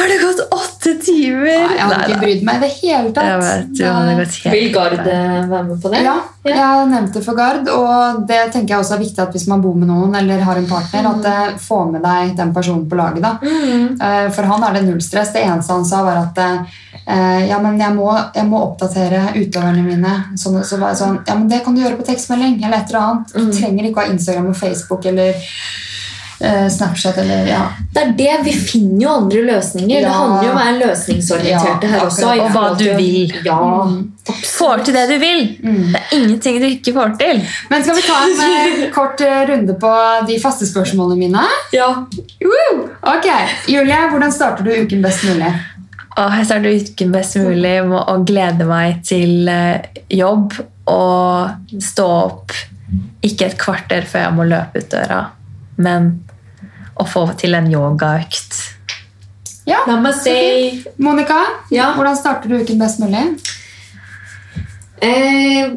Har det gått åtte timer? Nei, jeg hadde ikke brydd meg i det hele tatt. Jeg vet, jo, det gått helt Vil Gard eh, være med på det? Ja, jeg nevnte for Gard, og det tenker jeg også er viktig at hvis man bor med noen eller har en partner, at det få med deg den personen på laget. da. Mm. Eh, For han er det null stress. Det eneste han sa, var at eh, ja, men jeg må, jeg må oppdatere utøverne mine. Så, så var jeg sånn, ja, men Det kan du gjøre på tekstmelding eller et eller annet. Du trenger ikke å ha Instagram og Facebook eller eh, Snapchat eller ja. Det er det, Vi finner jo andre løsninger. Det handler jo om å være løsningsorienterte Ja, her også. Og hva du vil. Ja, Får til det du vil. Det er ingenting du ikke får til. Men skal vi ta en eh, *laughs* kort eh, runde på de faste spørsmålene mine? ja. Woo! Ok, Julie, hvordan starter du uken best mulig? Åh, jeg starter uken best mulig med å glede meg til eh, jobb og stå opp ikke et kvarter før jeg må løpe ut døra, men å få til en yogaøkt. Ja, Namaste. Monica, Ja. hvordan starter du uken best mulig? eh,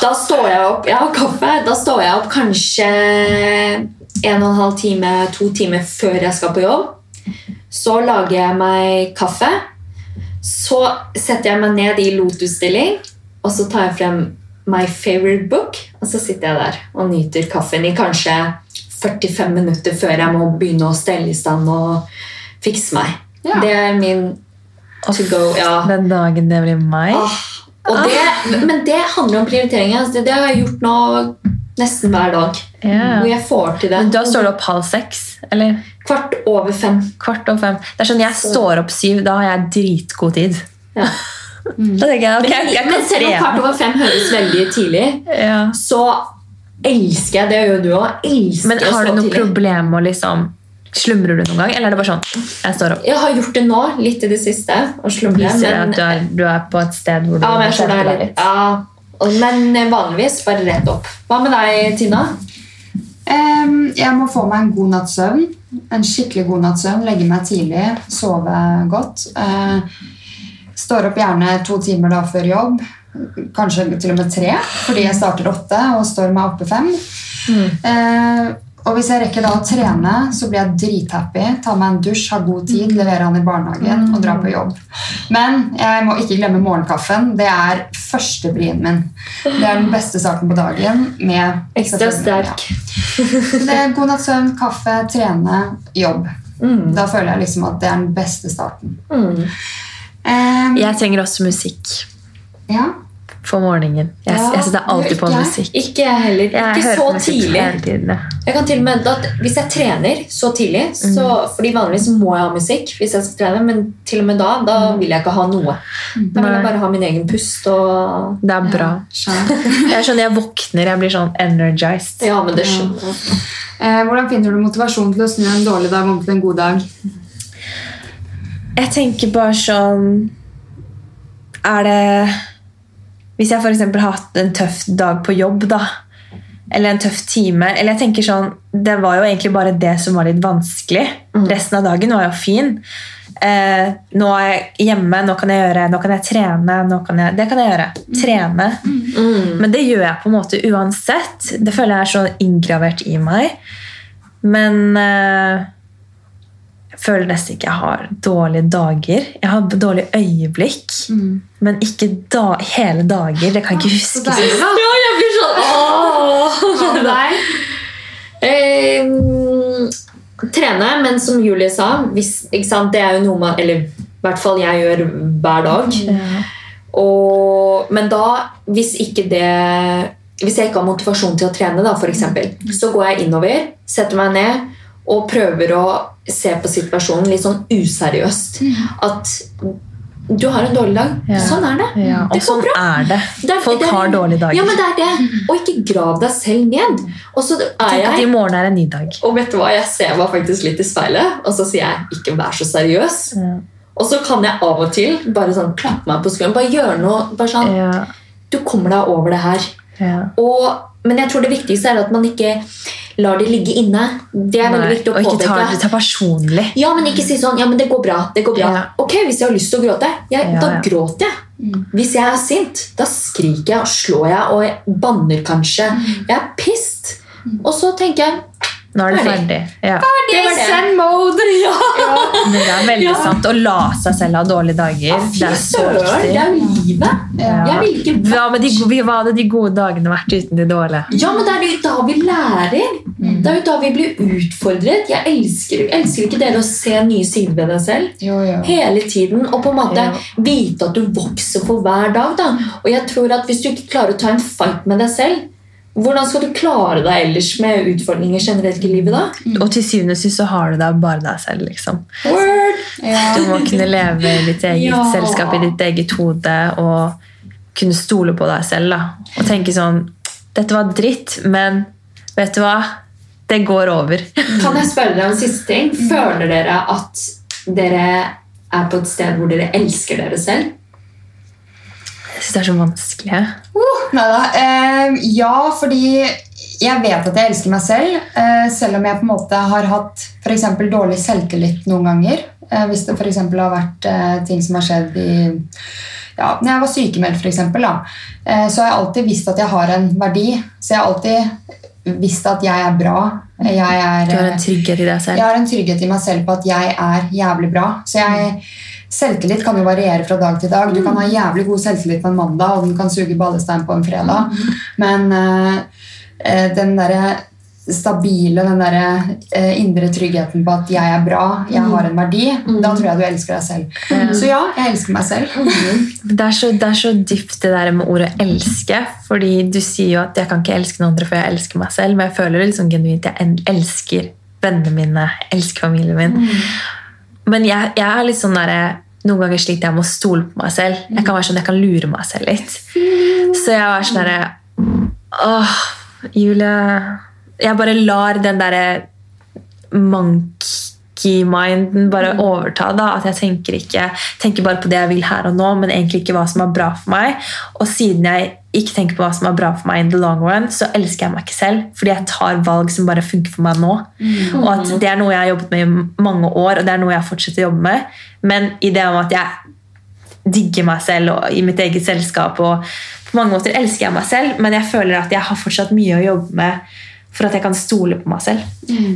Da står jeg opp Jeg har kaffe. Da står jeg opp kanskje en og en halv time, to timer før jeg skal på jobb. Så lager jeg meg kaffe. Så setter jeg meg ned i lotusstilling, og så tar jeg frem my favorite book, og så sitter jeg der og nyter kaffen i kanskje 45 minutter før jeg må begynne å stelle i stand og fikse meg. Ja. Det er min to go. Ja. Den dagen det blir meg. Ah, og det, men det handler om prioriteringer. Altså, det har jeg gjort nå nesten hver dag. Yeah. Hvor jeg får til det. Men da står du opp halv seks? Eller Kvart over fem. kvart over fem? Det er sånn, Jeg står opp syv, da har jeg dritgod tid. Ja. *laughs* Da tenker jeg, okay, jeg, jeg men selv om kvart over fem høres veldig tidlig, Ja. så elsker jeg det. gjør du òg. Men har du noe tidlig. problem med å liksom Slumrer du noen gang, eller er det bare sånn Jeg står opp. Jeg har gjort det nå, litt i det siste. Og slumre, Viser men, at du er, du er på et sted hvor du ja, men, jeg det er litt, litt. ja. Men vanligvis bare rett opp. Hva med deg, Tina? Um, jeg må få meg en god natts søvn. En skikkelig god natts søvn. Legge meg tidlig, sove godt. Uh, står opp gjerne to timer da før jobb. Kanskje til og med tre, fordi jeg starter åtte og står meg oppe fem. Eh, og hvis jeg rekker da å trene, så blir jeg drithappy. Ta meg en dusj, ha god tid, levere han i barnehagen og dra på jobb. Men jeg må ikke glemme morgenkaffen. Det er førstebrien min. Det er den beste saken på dagen. med Ekstra sterk. ja. god natts søvn, kaffe, trene, jobb. Mm. Da føler jeg liksom at det er den beste starten. Mm. Um, Jeg trenger også musikk ja. For morgenen. Jeg, Ja, jeg setter alltid på musikk. Ikke jeg heller. Jeg ikke hører så musikk tidlig. hele tiden. ja. Jeg kan til og med, at Hvis jeg trener så tidlig så, Fordi Vanligvis må jeg ha musikk, hvis jeg skal trene, men til og med da da vil jeg ikke ha noe. Da vil jeg bare ha min egen pust. Og, Det er bra. Ja. *laughs* Jeg er sånn, jeg våkner, jeg blir sånn energized. ja, men det skjønner jeg. Eh, hvordan finner du motivasjon til å snu en dårlig dag om til en god dag? Jeg tenker bare sånn Er det Hvis jeg f.eks. har hatt en tøff dag på jobb, da, eller en tøff time Eller jeg tenker sånn Det var jo egentlig bare det som var litt vanskelig. Resten av dagen var jo fin. Eh, nå er jeg hjemme, nå kan jeg gjøre Nå kan jeg trene. Kan jeg, det kan jeg gjøre. Trene. Mm. Men det gjør jeg på en måte uansett. Det føler jeg er så inngravert i meg. Men eh, føler nesten ikke jeg har dårlige dager. Jeg har dårlige øyeblikk, men ikke da, hele dager. Det kan jeg ikke Så huske. deilig, da. Ja, jeg blir sånn åh! Hva med deg? Eh, trene, men som Julie sa, hvis, ikke sant, det er jo noe man Eller i hvert fall jeg gjør hver dag. Ja. Og, men da, hvis ikke det Hvis jeg ikke har motivasjon til å trene, da, for eksempel, så går jeg innover, setter meg ned og prøver å se på situasjonen litt sånn useriøst. At du har en dårlig dag. Ja. Sånn er det. Ja, Det og går sånn bra. er det. Det Folk det er- har dårlige dager. Ja, men det er det. Og ikke grav deg selv ned. Og så er Tenk at i morgen er en ny dag. Og vet du hva, jeg ser meg faktisk litt i speilet, og så sier jeg 'ikke vær så seriøs'. Ja. Og så kan jeg av og til bare sånn klappe meg på skulderen. Bare gjøre noe. bare sånn, Ja. Du kommer deg over det her. Ja. Og, men jeg tror det viktigste er at man ikke lar det ligge inne. Det er veldig viktig å og ikke ta det ta personlig. Ja, men ikke si sånn 'ja, men det går bra'. det går bra. Ja. Ok, Hvis jeg har lyst til å gråte, jeg, Ja, da ja. gråter jeg. Hvis jeg er sint, da skriker jeg og slår jeg og jeg banner kanskje. Jeg er pissed. Og så tenker jeg Nå er det Ferdig. ferdig. Ja. Det det. Send mode! *laughs* Men det er veldig Ja. sant. Å la seg selv ha dårlige dager. Fy Det er så viktig. det er jo livet. Ja. Jeg vil ikke Hva, med de, hva hadde de gode dagene vært uten de dårlige? Ja, men det er jo da vi lærer. Det er jo da vi blir utfordret. Jeg elsker, elsker ikke dere å se nye sider ved deg selv. Jo, jo. Hele tiden. Og på en måte Ja. vite at du vokser for hver dag. Da. Og jeg tror at hvis du ikke klarer å ta en fight med deg selv, hvordan skal du klare deg ellers med utfordringer generelt i livet da? Og til syvende og sist så har du deg bare deg selv. liksom. Word! Ja. Du må kunne leve i ditt eget Ja. selskap, i ditt eget hode, og kunne stole på deg selv. da. Og tenke sånn Dette var dritt, men vet du hva? Det går over. *laughs* Kan jeg spørre dere om en siste ting? Føler dere at dere er på et sted hvor dere elsker dere selv? Jeg syns det er så vanskelig. Uh, nei da. Uh, ja, fordi jeg vet at jeg elsker meg selv, uh, selv om jeg på en måte har hatt for eksempel dårlig selvtillit noen ganger. Eh, hvis det for eksempel har vært eh, ting som har skjedd i ja, når jeg var sykemeldt, for eksempel, eh, så har jeg alltid visst at jeg har en verdi. Så jeg har alltid visst at jeg er bra. Jeg er, Du har en eh, trygghet i deg selv? jeg har en trygghet i meg selv på at jeg er jævlig bra. Så jeg, Selvtillit kan jo variere fra dag til dag. Du kan ha jævlig god selvtillit på en mandag, og den kan suge ballestein på en fredag. Men eh, eh, den derre stabile, den derre eh, indre tryggheten på at jeg er bra, jeg har en verdi, da tror jeg du elsker deg selv. Så ja, jeg elsker meg selv. *laughs* Det er, så, det er så dypt det der med ordet elske. Fordi du sier jo at jeg kan ikke elske noen andre før jeg elsker meg selv. Men jeg føler liksom genuint jeg elsker vennene mine, elsker familien min. Men jeg, jeg er litt sånn der, noen ganger sliter jeg med å stole på meg selv. Jeg kan være sånn, jeg kan lure meg selv litt. Så jeg var sånn derre Åh, Julie Jeg bare lar den derre monkey-minden bare overta. da, At jeg tenker ikke tenker bare på det jeg vil her og nå, men egentlig ikke hva som er bra for meg. Og siden jeg ikke tenker på hva som er bra for meg in the long run, så elsker jeg meg ikke selv. Fordi jeg tar valg som bare funker for meg nå. Og at det er noe jeg har jobbet med i mange år, og det er noe jeg fortsetter å jobbe med. Men i det om at jeg digger meg selv og i mitt eget selskap. og På mange måter elsker jeg meg selv, men jeg føler at jeg har fortsatt mye å jobbe med for at jeg kan stole på meg selv.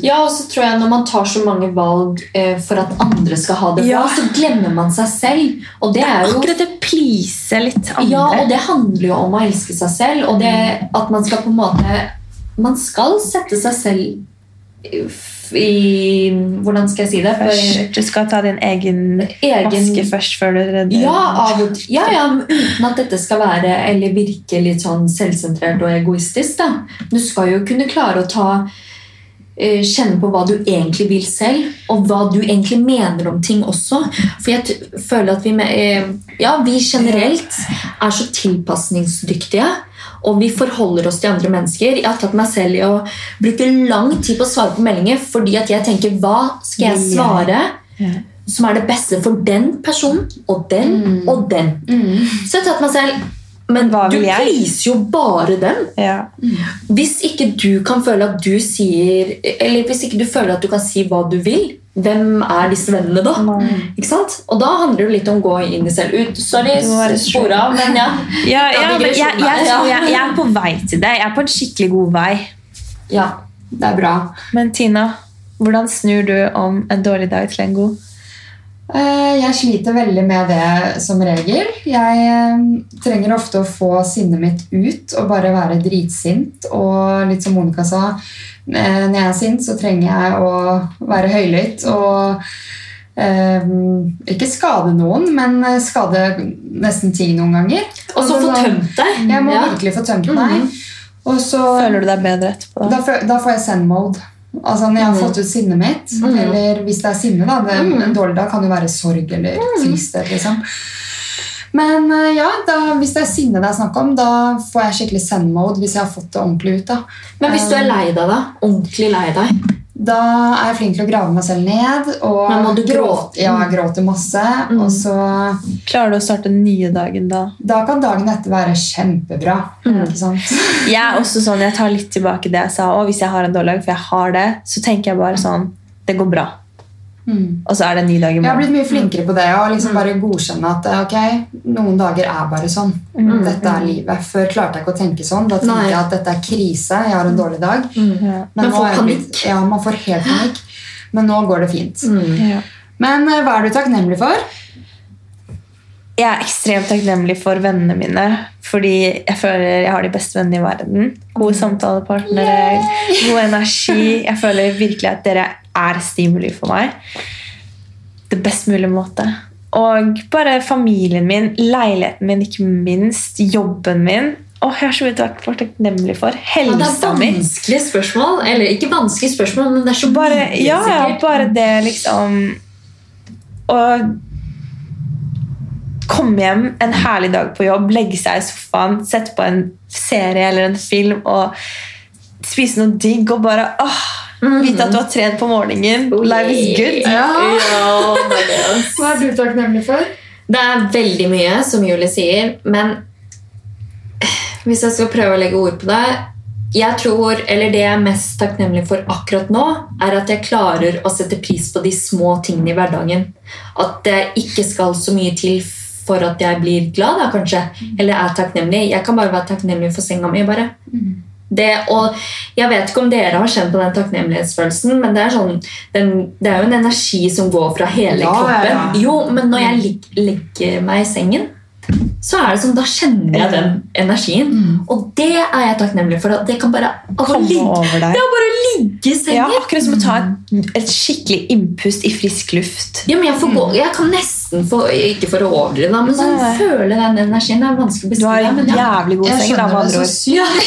Ja, og så tror jeg Når man tar så mange valg eh, for at andre skal ha det bra, Ja. så glemmer man seg selv. Og det er jo Akkurat det please litt andre. Ja, og det handler jo om å elske seg selv, og det at man skal på en måte Man skal sette seg selv i Hvordan skal jeg si det? Først, du skal ta din egen, Egen- maske først før du redder Ja. Ja, ja, uten at dette skal være eller virke litt sånn selvsentrert og egoistisk. da. Du skal jo kunne klare å ta eh, Kjenne på hva du egentlig vil selv, og hva du egentlig mener om ting også. For jeg føler at vi, eh, ja, vi generelt er så tilpasningsdyktige. Og vi forholder oss til andre mennesker. Jeg har tatt meg selv i å bruke lang tid på å svare på meldinger fordi at jeg tenker hva skal jeg svare som er det beste for den personen og den og den. Så jeg har tatt meg selv Men du pleaser jo bare dem. Ja. Hvis ikke du kan føle at du sier Eller hvis ikke du føler at du kan si hva du vil, hvem er disse vennene da? Ikke sant? Og da handler det litt om å gå inn i selv ut. Sorry, Du må være spor av, men ja. Ja, ja, men jeg, jeg, jeg, jeg er på vei til det. Jeg er på en skikkelig god vei. ja. Det er bra. Men Tina, hvordan snur du om en dårlig dag til en god? Eh, Jeg sliter veldig med det som regel. Jeg eh, trenger ofte å få sinnet mitt ut og bare være dritsint. Og litt som Monica sa, når jeg er sint, så trenger jeg å være høylytt og eh, ikke skade noen, men eh, skade nesten ting noen ganger. Og så få tømt deg. Jeg må Ja. virkelig få tømt meg. Og så Føler du deg bedre etterpå? da? da, får jeg send-mode. Altså Når jeg har fått ut sinnet mitt, eller hvis det er sinne da, det, En dårlig dag kan jo være sorg eller tristhet. liksom. Men eh, ja, da, hvis det er sinne det er snakk om, da får jeg skikkelig send-mode hvis jeg har fått det ordentlig ut. da. Men hvis du er lei deg, da? Ordentlig lei deg? Da er jeg flink til å grave meg selv ned. Og Men må du gråte? Ja, jeg gråter masse. Og så Klarer du å starte den nye dagen da? Da kan dagen etter være kjempebra. Ikke sant? Jeg er også sånn, jeg tar litt tilbake det jeg sa. Og hvis jeg har en dårlig dag, for jeg har det, så tenker jeg bare sånn Det går bra. Mm. og så er det en ny dag i morgen. Jeg har blitt mye flinkere på det og liksom bare godkjenne at ok, noen dager er bare sånn. Mm. Dette er livet. Før klarte jeg ikke å tenke sånn. Da tenkte Nei. jeg at dette er krise. Jeg har en dårlig dag. Ja. Man får panikk. blitt- Ja, man får helt panikk. Men nå går det fint. Mm. Ja. Men eh, hva er du takknemlig for? Jeg er ekstremt takknemlig for vennene mine, fordi jeg føler jeg har de beste vennene i verden. Gode samtalepartnere, god energi. Jeg føler virkelig at dere er stimuli for meg. Det best mulige måte. Og bare familien min, leiligheten min, ikke minst, jobben min. Åh, jeg er så mye takk- for takknemlig for. Ja, det er vanskelige spørsmål. Eller ikke vanskelige spørsmål, men det er så Bare, mye, ja, ja, bare det liksom Å komme hjem en herlig dag på jobb, legge seg i sofaen, sette på en serie eller en film og spise noe digg og bare åh, vite at du har trent på morgenen. Oh, Life is good. Ja. Ja. Hva er du takknemlig for? Det er veldig mye, som Julie sier, men hvis jeg skal prøve å legge ord på det jeg tror, eller Det jeg er mest takknemlig for akkurat nå, er at jeg klarer å sette pris på de små tingene i hverdagen. At det ikke skal så mye til for at jeg blir glad, da, kanskje. Eller er takknemlig. Jeg kan bare være takknemlig for senga mi. bare. Det, og jeg vet ikke om dere har kjent på den takknemlighetsfølelsen, men det er, sånn, den, det er jo en energi som går fra hele Ja, ja, kroppen. ja. Jo, men når jeg lig, legger meg i sengen, så er det sånn, da kjenner jeg den energien. Og det er jeg takknemlig for. Det kan bare å ligge. Det er bare å ligge i sengen. Ja, akkurat som å ta et, et skikkelig innpust i frisk luft. Ja, men jeg, får gå, jeg kan nesten få Ikke for å overdrive, men sånn, Nei. føle den energien. Det er vanskelig å Du har en jævlig god seng. da, med andre så ord. sykt.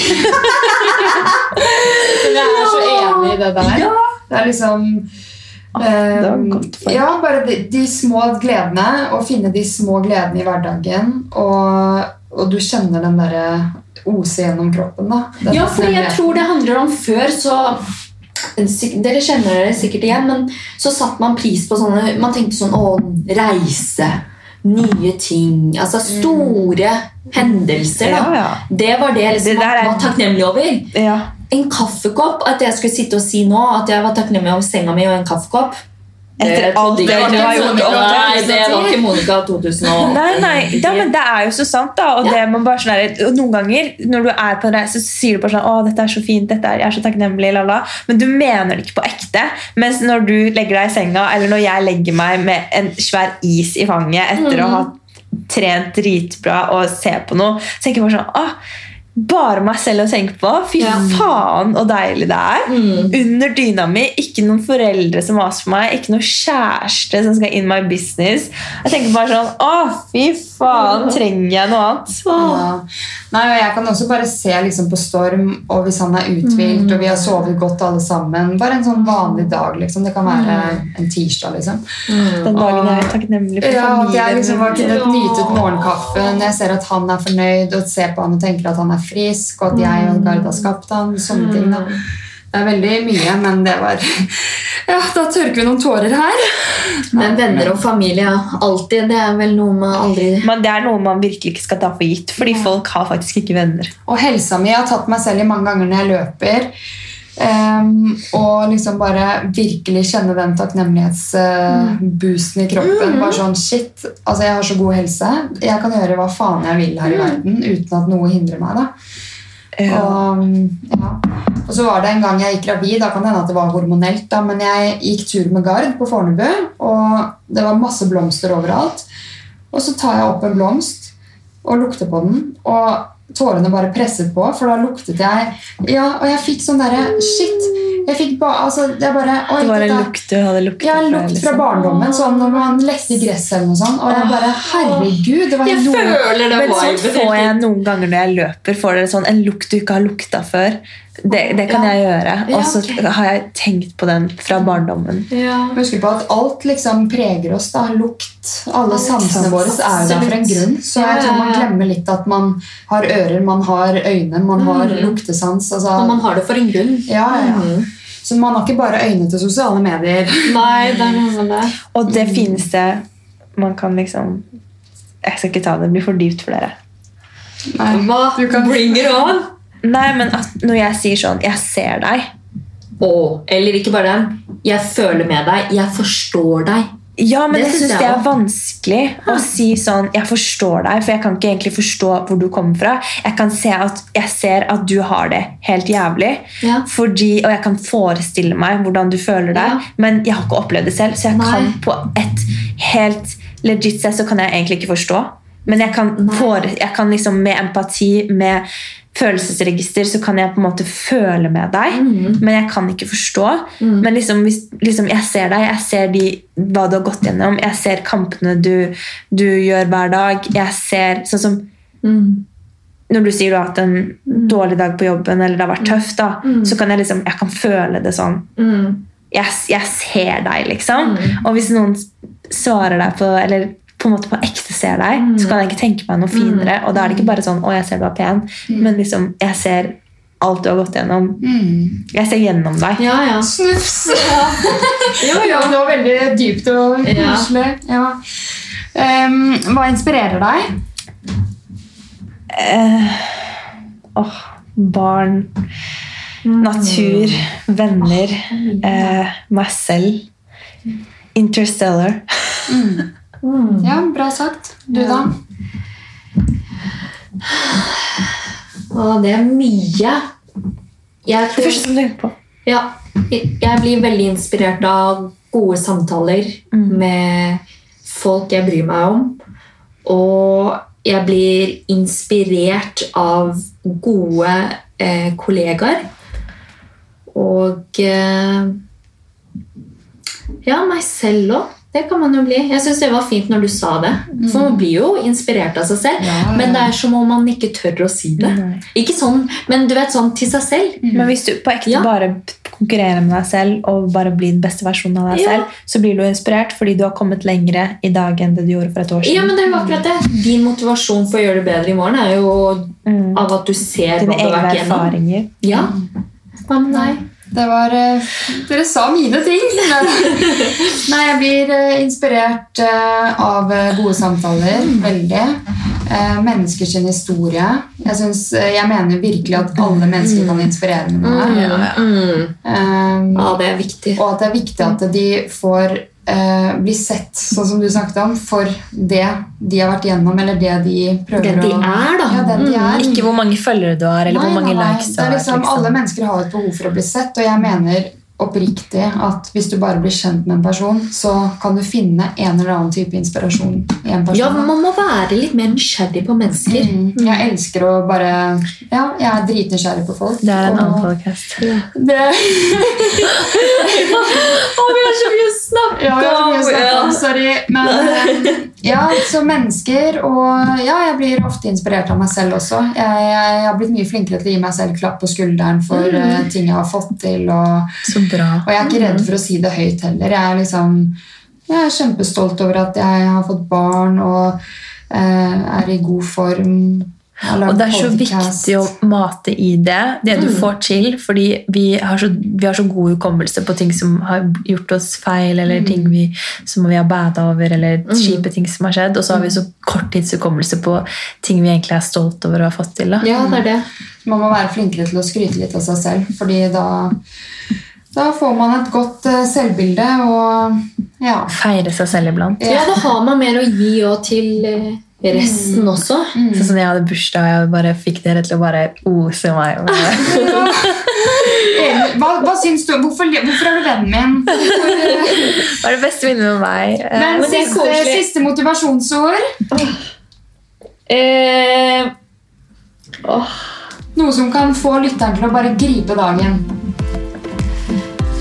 *laughs* Jeg er så enig i det der. Ja. Det er liksom for. Ja, bare de, de små gledene. Å finne de små gledene i hverdagen. Og, og du kjenner den derre ose gjennom kroppen. da. Den Ja, for jeg tror det handler om før, så Dere kjenner det sikkert igjen, men så satte man pris på sånne Man tenkte sånn Å, reise. Nye ting. Altså store hendelser. Ja, ja. Det var det liksom, Det man var takknemlig over. Ja. En kaffekopp. At jeg skulle sitte og si nå at jeg var takknemlig over senga mi og en kaffekopp. Etter alt det du har gjort Nei, det var ikke Monica 2008. Nei, nei, da, men det er jo så sant, da. Og det man bare sånn og noen ganger når du er på en reise, så sier du bare sånn 'Å, dette er så fint. dette er, Jeg er så takknemlig.' La, la. Men du mener det ikke på ekte. Mens når du legger deg i senga, eller når jeg legger meg med en svær is i fanget etter å ha trent dritbra og se på noe, så tenker jeg bare sånn Åh, bare meg selv å tenke på. Fy Ja. faen så deilig det er. Mm. Under dyna mi, ikke noen foreldre som maser på meg, ikke noen kjæreste som skal in my business. Jeg tenker bare sånn Å, fy faen, trenger jeg noe annet? Ja. Nei, og Jeg kan også bare se liksom på Storm, og hvis han er uthvilt og vi har sovet godt alle sammen Bare en sånn vanlig dag. liksom. Det kan være en tirsdag. liksom. Den dagen jeg er takknemlig for Ja, At jeg liksom har kunnet nyte morgenkaffen. Jeg ser at han er fornøyd og ser på han og tenker at han er frisk, og at jeg og Gard har skapt han. sånne ting da. Det er veldig mye, men det var *laughs* Ja, da tørker vi noen tårer her. Men venner og familie, alltid. Det er vel noe man aldri Men det er noe man virkelig ikke skal ta for gitt, fordi folk har faktisk ikke venner. Og helsa mi har tatt meg selv i mange ganger når jeg løper. Ehm, og liksom bare virkelig kjenne den takknemlighetsboosten i kroppen. Bare sånn, shit, altså Jeg har så god helse. Jeg kan gjøre hva faen jeg vil her i verden uten at noe hindrer meg. da. Og, ja. og så var det en gang jeg gikk gravid, da kan det hende at det var hormonelt, da, men jeg gikk tur med Gard på Fornebu, og det var masse blomster overalt. Og så tar jeg opp en blomst og lukter på den, og tårene bare presset på, for da luktet jeg Ja, og jeg fikk sånn derre Shit! Jeg fikk ba, altså, jeg bare Oi, Det var en lukt du hadde luktet ja, fra, lukt fra liksom. barndommen, sånn når man lekte i gresset eller noe sånt. Og jeg bare Herregud, det var Jeg noen, føler det Men sånn får jeg noen ganger når jeg løper. Får dere sånn en lukt du ikke har lukta før. Det, det kan Ja. jeg gjøre. Og så ok. har jeg tenkt på den fra barndommen. Ja. Husk på at alt liksom preger oss. da, Lukt. Alle sansene våre er der for en grunn. Så jeg tror man glemmer litt at man har ører, man har øyne, man har Mm. luktesans. Og Altså, man har det for en grunn. ja, ja, ja. Mm. Så man har ikke bare øyne til sosiale medier. Nei, det er noe det. Og det fineste man kan liksom Jeg skal ikke ta det, det blir for dypt for dere. Nei. Hva? Du kan- Bring it on! Nei, men at når jeg sier sånn 'jeg ser deg', Å, eller ikke bare den. Jeg føler med deg. Jeg forstår deg. Ja, men Det jeg syns det er vanskelig å si sånn Jeg forstår deg, for jeg kan ikke egentlig forstå hvor du kommer fra. Jeg kan se at jeg ser at du har det helt jævlig, Ja. fordi, og jeg kan forestille meg hvordan du føler deg, Ja. men jeg har ikke opplevd det selv, så jeg Nei. kan på et helt legit sett så kan jeg egentlig ikke forstå. Men jeg kan, for, jeg kan liksom med empati, med følelsesregister, så kan jeg på en måte føle med deg, Mm. men jeg kan ikke forstå. Mm. Men liksom, liksom jeg ser deg, jeg ser de, hva du har gått gjennom, jeg ser kampene du, du gjør hver dag. Jeg ser sånn som Mm. når du sier du har hatt en dårlig dag på jobben, eller det har vært tøft, da, Mm. så kan jeg liksom, jeg kan føle det sånn. Mm. Jeg, jeg ser deg, liksom. Mm. Og hvis noen svarer deg på Eller på en måte på ekte ser deg, Mm. så kan jeg ikke tenke meg noe finere. Og da er det ikke bare sånn 'Å, jeg ser du er pen', men liksom, jeg ser alt du har gått gjennom. Mm. Jeg ser gjennom deg. Ja, ja. Snufs! Jo, *laughs* Ja, jo. det var veldig dypt og Ja. koselig. Ja. Ehm, hva inspirerer deg? Eh, oh, barn, natur, venner, eh, meg selv. Interstellar. *laughs* Mm. Ja, bra sagt. Du, da? Å, det er mye. Jeg Det tror første som du tenker på. Ja, jeg blir veldig inspirert av gode samtaler med folk jeg bryr meg om. Og jeg blir inspirert av gode eh, kollegaer. Og eh, ja, meg selv òg. Det kan man jo bli. Jeg syns det var fint når du sa det. For man blir jo inspirert av seg selv. Ja, ja. Men det er som om man ikke tør å si det. Nei. Ikke sånn, men du vet sånn til seg selv. Men hvis du på ekte Ja. bare konkurrerer med deg selv og bare blir den beste versjonen av deg selv, så blir du inspirert fordi du har kommet lengre i dag enn det du gjorde for et år siden. Ja, men det er jo akkurat det. Din motivasjon for å gjøre det bedre i morgen er jo Mm. av at du ser Dine hva du har egne vært igjennom. erfaringer. Ja. Hva med deg? Det var eh, Dere sa mine ting. *laughs* Nei, jeg blir eh, inspirert eh, av gode samtaler. Veldig. Mennesker sin historie. Jeg, synes, jeg mener virkelig at alle mennesker kan inspirere med noe. Mm. Eh, Ja, det er viktig. og at det er viktig at de får eh, bli sett, sånn som du snakket om, for det de har vært igjennom, eller det de prøver Det de å er, da. Ja, det de Mm. er. Ikke hvor mange følgere du har, eller Nei, hvor mange nei, likes du Det er har. liksom, liksom. Alle mennesker har et behov for å bli sett, og jeg mener oppriktig at hvis du bare blir kjent med en person, så kan du finne en eller annen type inspirasjon i en person. Ja, man må være litt mer nysgjerrig på mennesker. Mm. Jeg elsker å bare Ja, jeg er dritnysgjerrig på folk. Det er en og annen podcast. *laughs* det, *laughs* oh, vi har så mye å snakke ja, vi har så mye å snakke om, Ja. sorry. Men eh, ja, så mennesker og Ja, jeg blir ofte inspirert av meg selv også. Jeg, jeg, jeg har blitt mye flinkere til å gi meg selv klapp på skulderen for mm. ting jeg har fått til. og Så bra. Og jeg er ikke redd for å si det høyt heller. Jeg er, liksom, jeg er kjempestolt over at jeg har fått barn og eh, er i god form. Og det er så podcast. viktig å mate i det, det du får til. Fordi vi har, så, vi har så god hukommelse på ting som har gjort oss feil, eller ting vi, som vi har bada over, eller kjipe ting som har skjedd. Og så har vi så korttidshukommelse på ting vi egentlig er stolt over å ha fått til. Da. Ja, det er det. Man må være flinkere til å skryte litt av seg selv, fordi da, da får man et godt eh, selvbilde og ja. Feire seg selv iblant. Ja, da har man mer å gi òg til eh, resten også. Sånn som jeg hadde bursdag, og jeg bare fikk dere til å bare ose meg. *laughs* ja. Hva, hva syns du? Hvorfor, hvorfor er du vennen min? *laughs* Hva er Var det beste minnet med meg. Eh, Men men det er siste, siste motivasjonsord. Eh, Noe som kan få lytteren til å bare gripe dagen.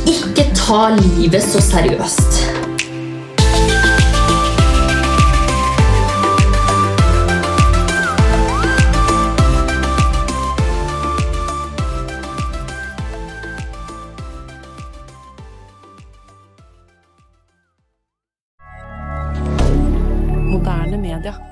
Ikke ta livet så seriøst. Moderne media.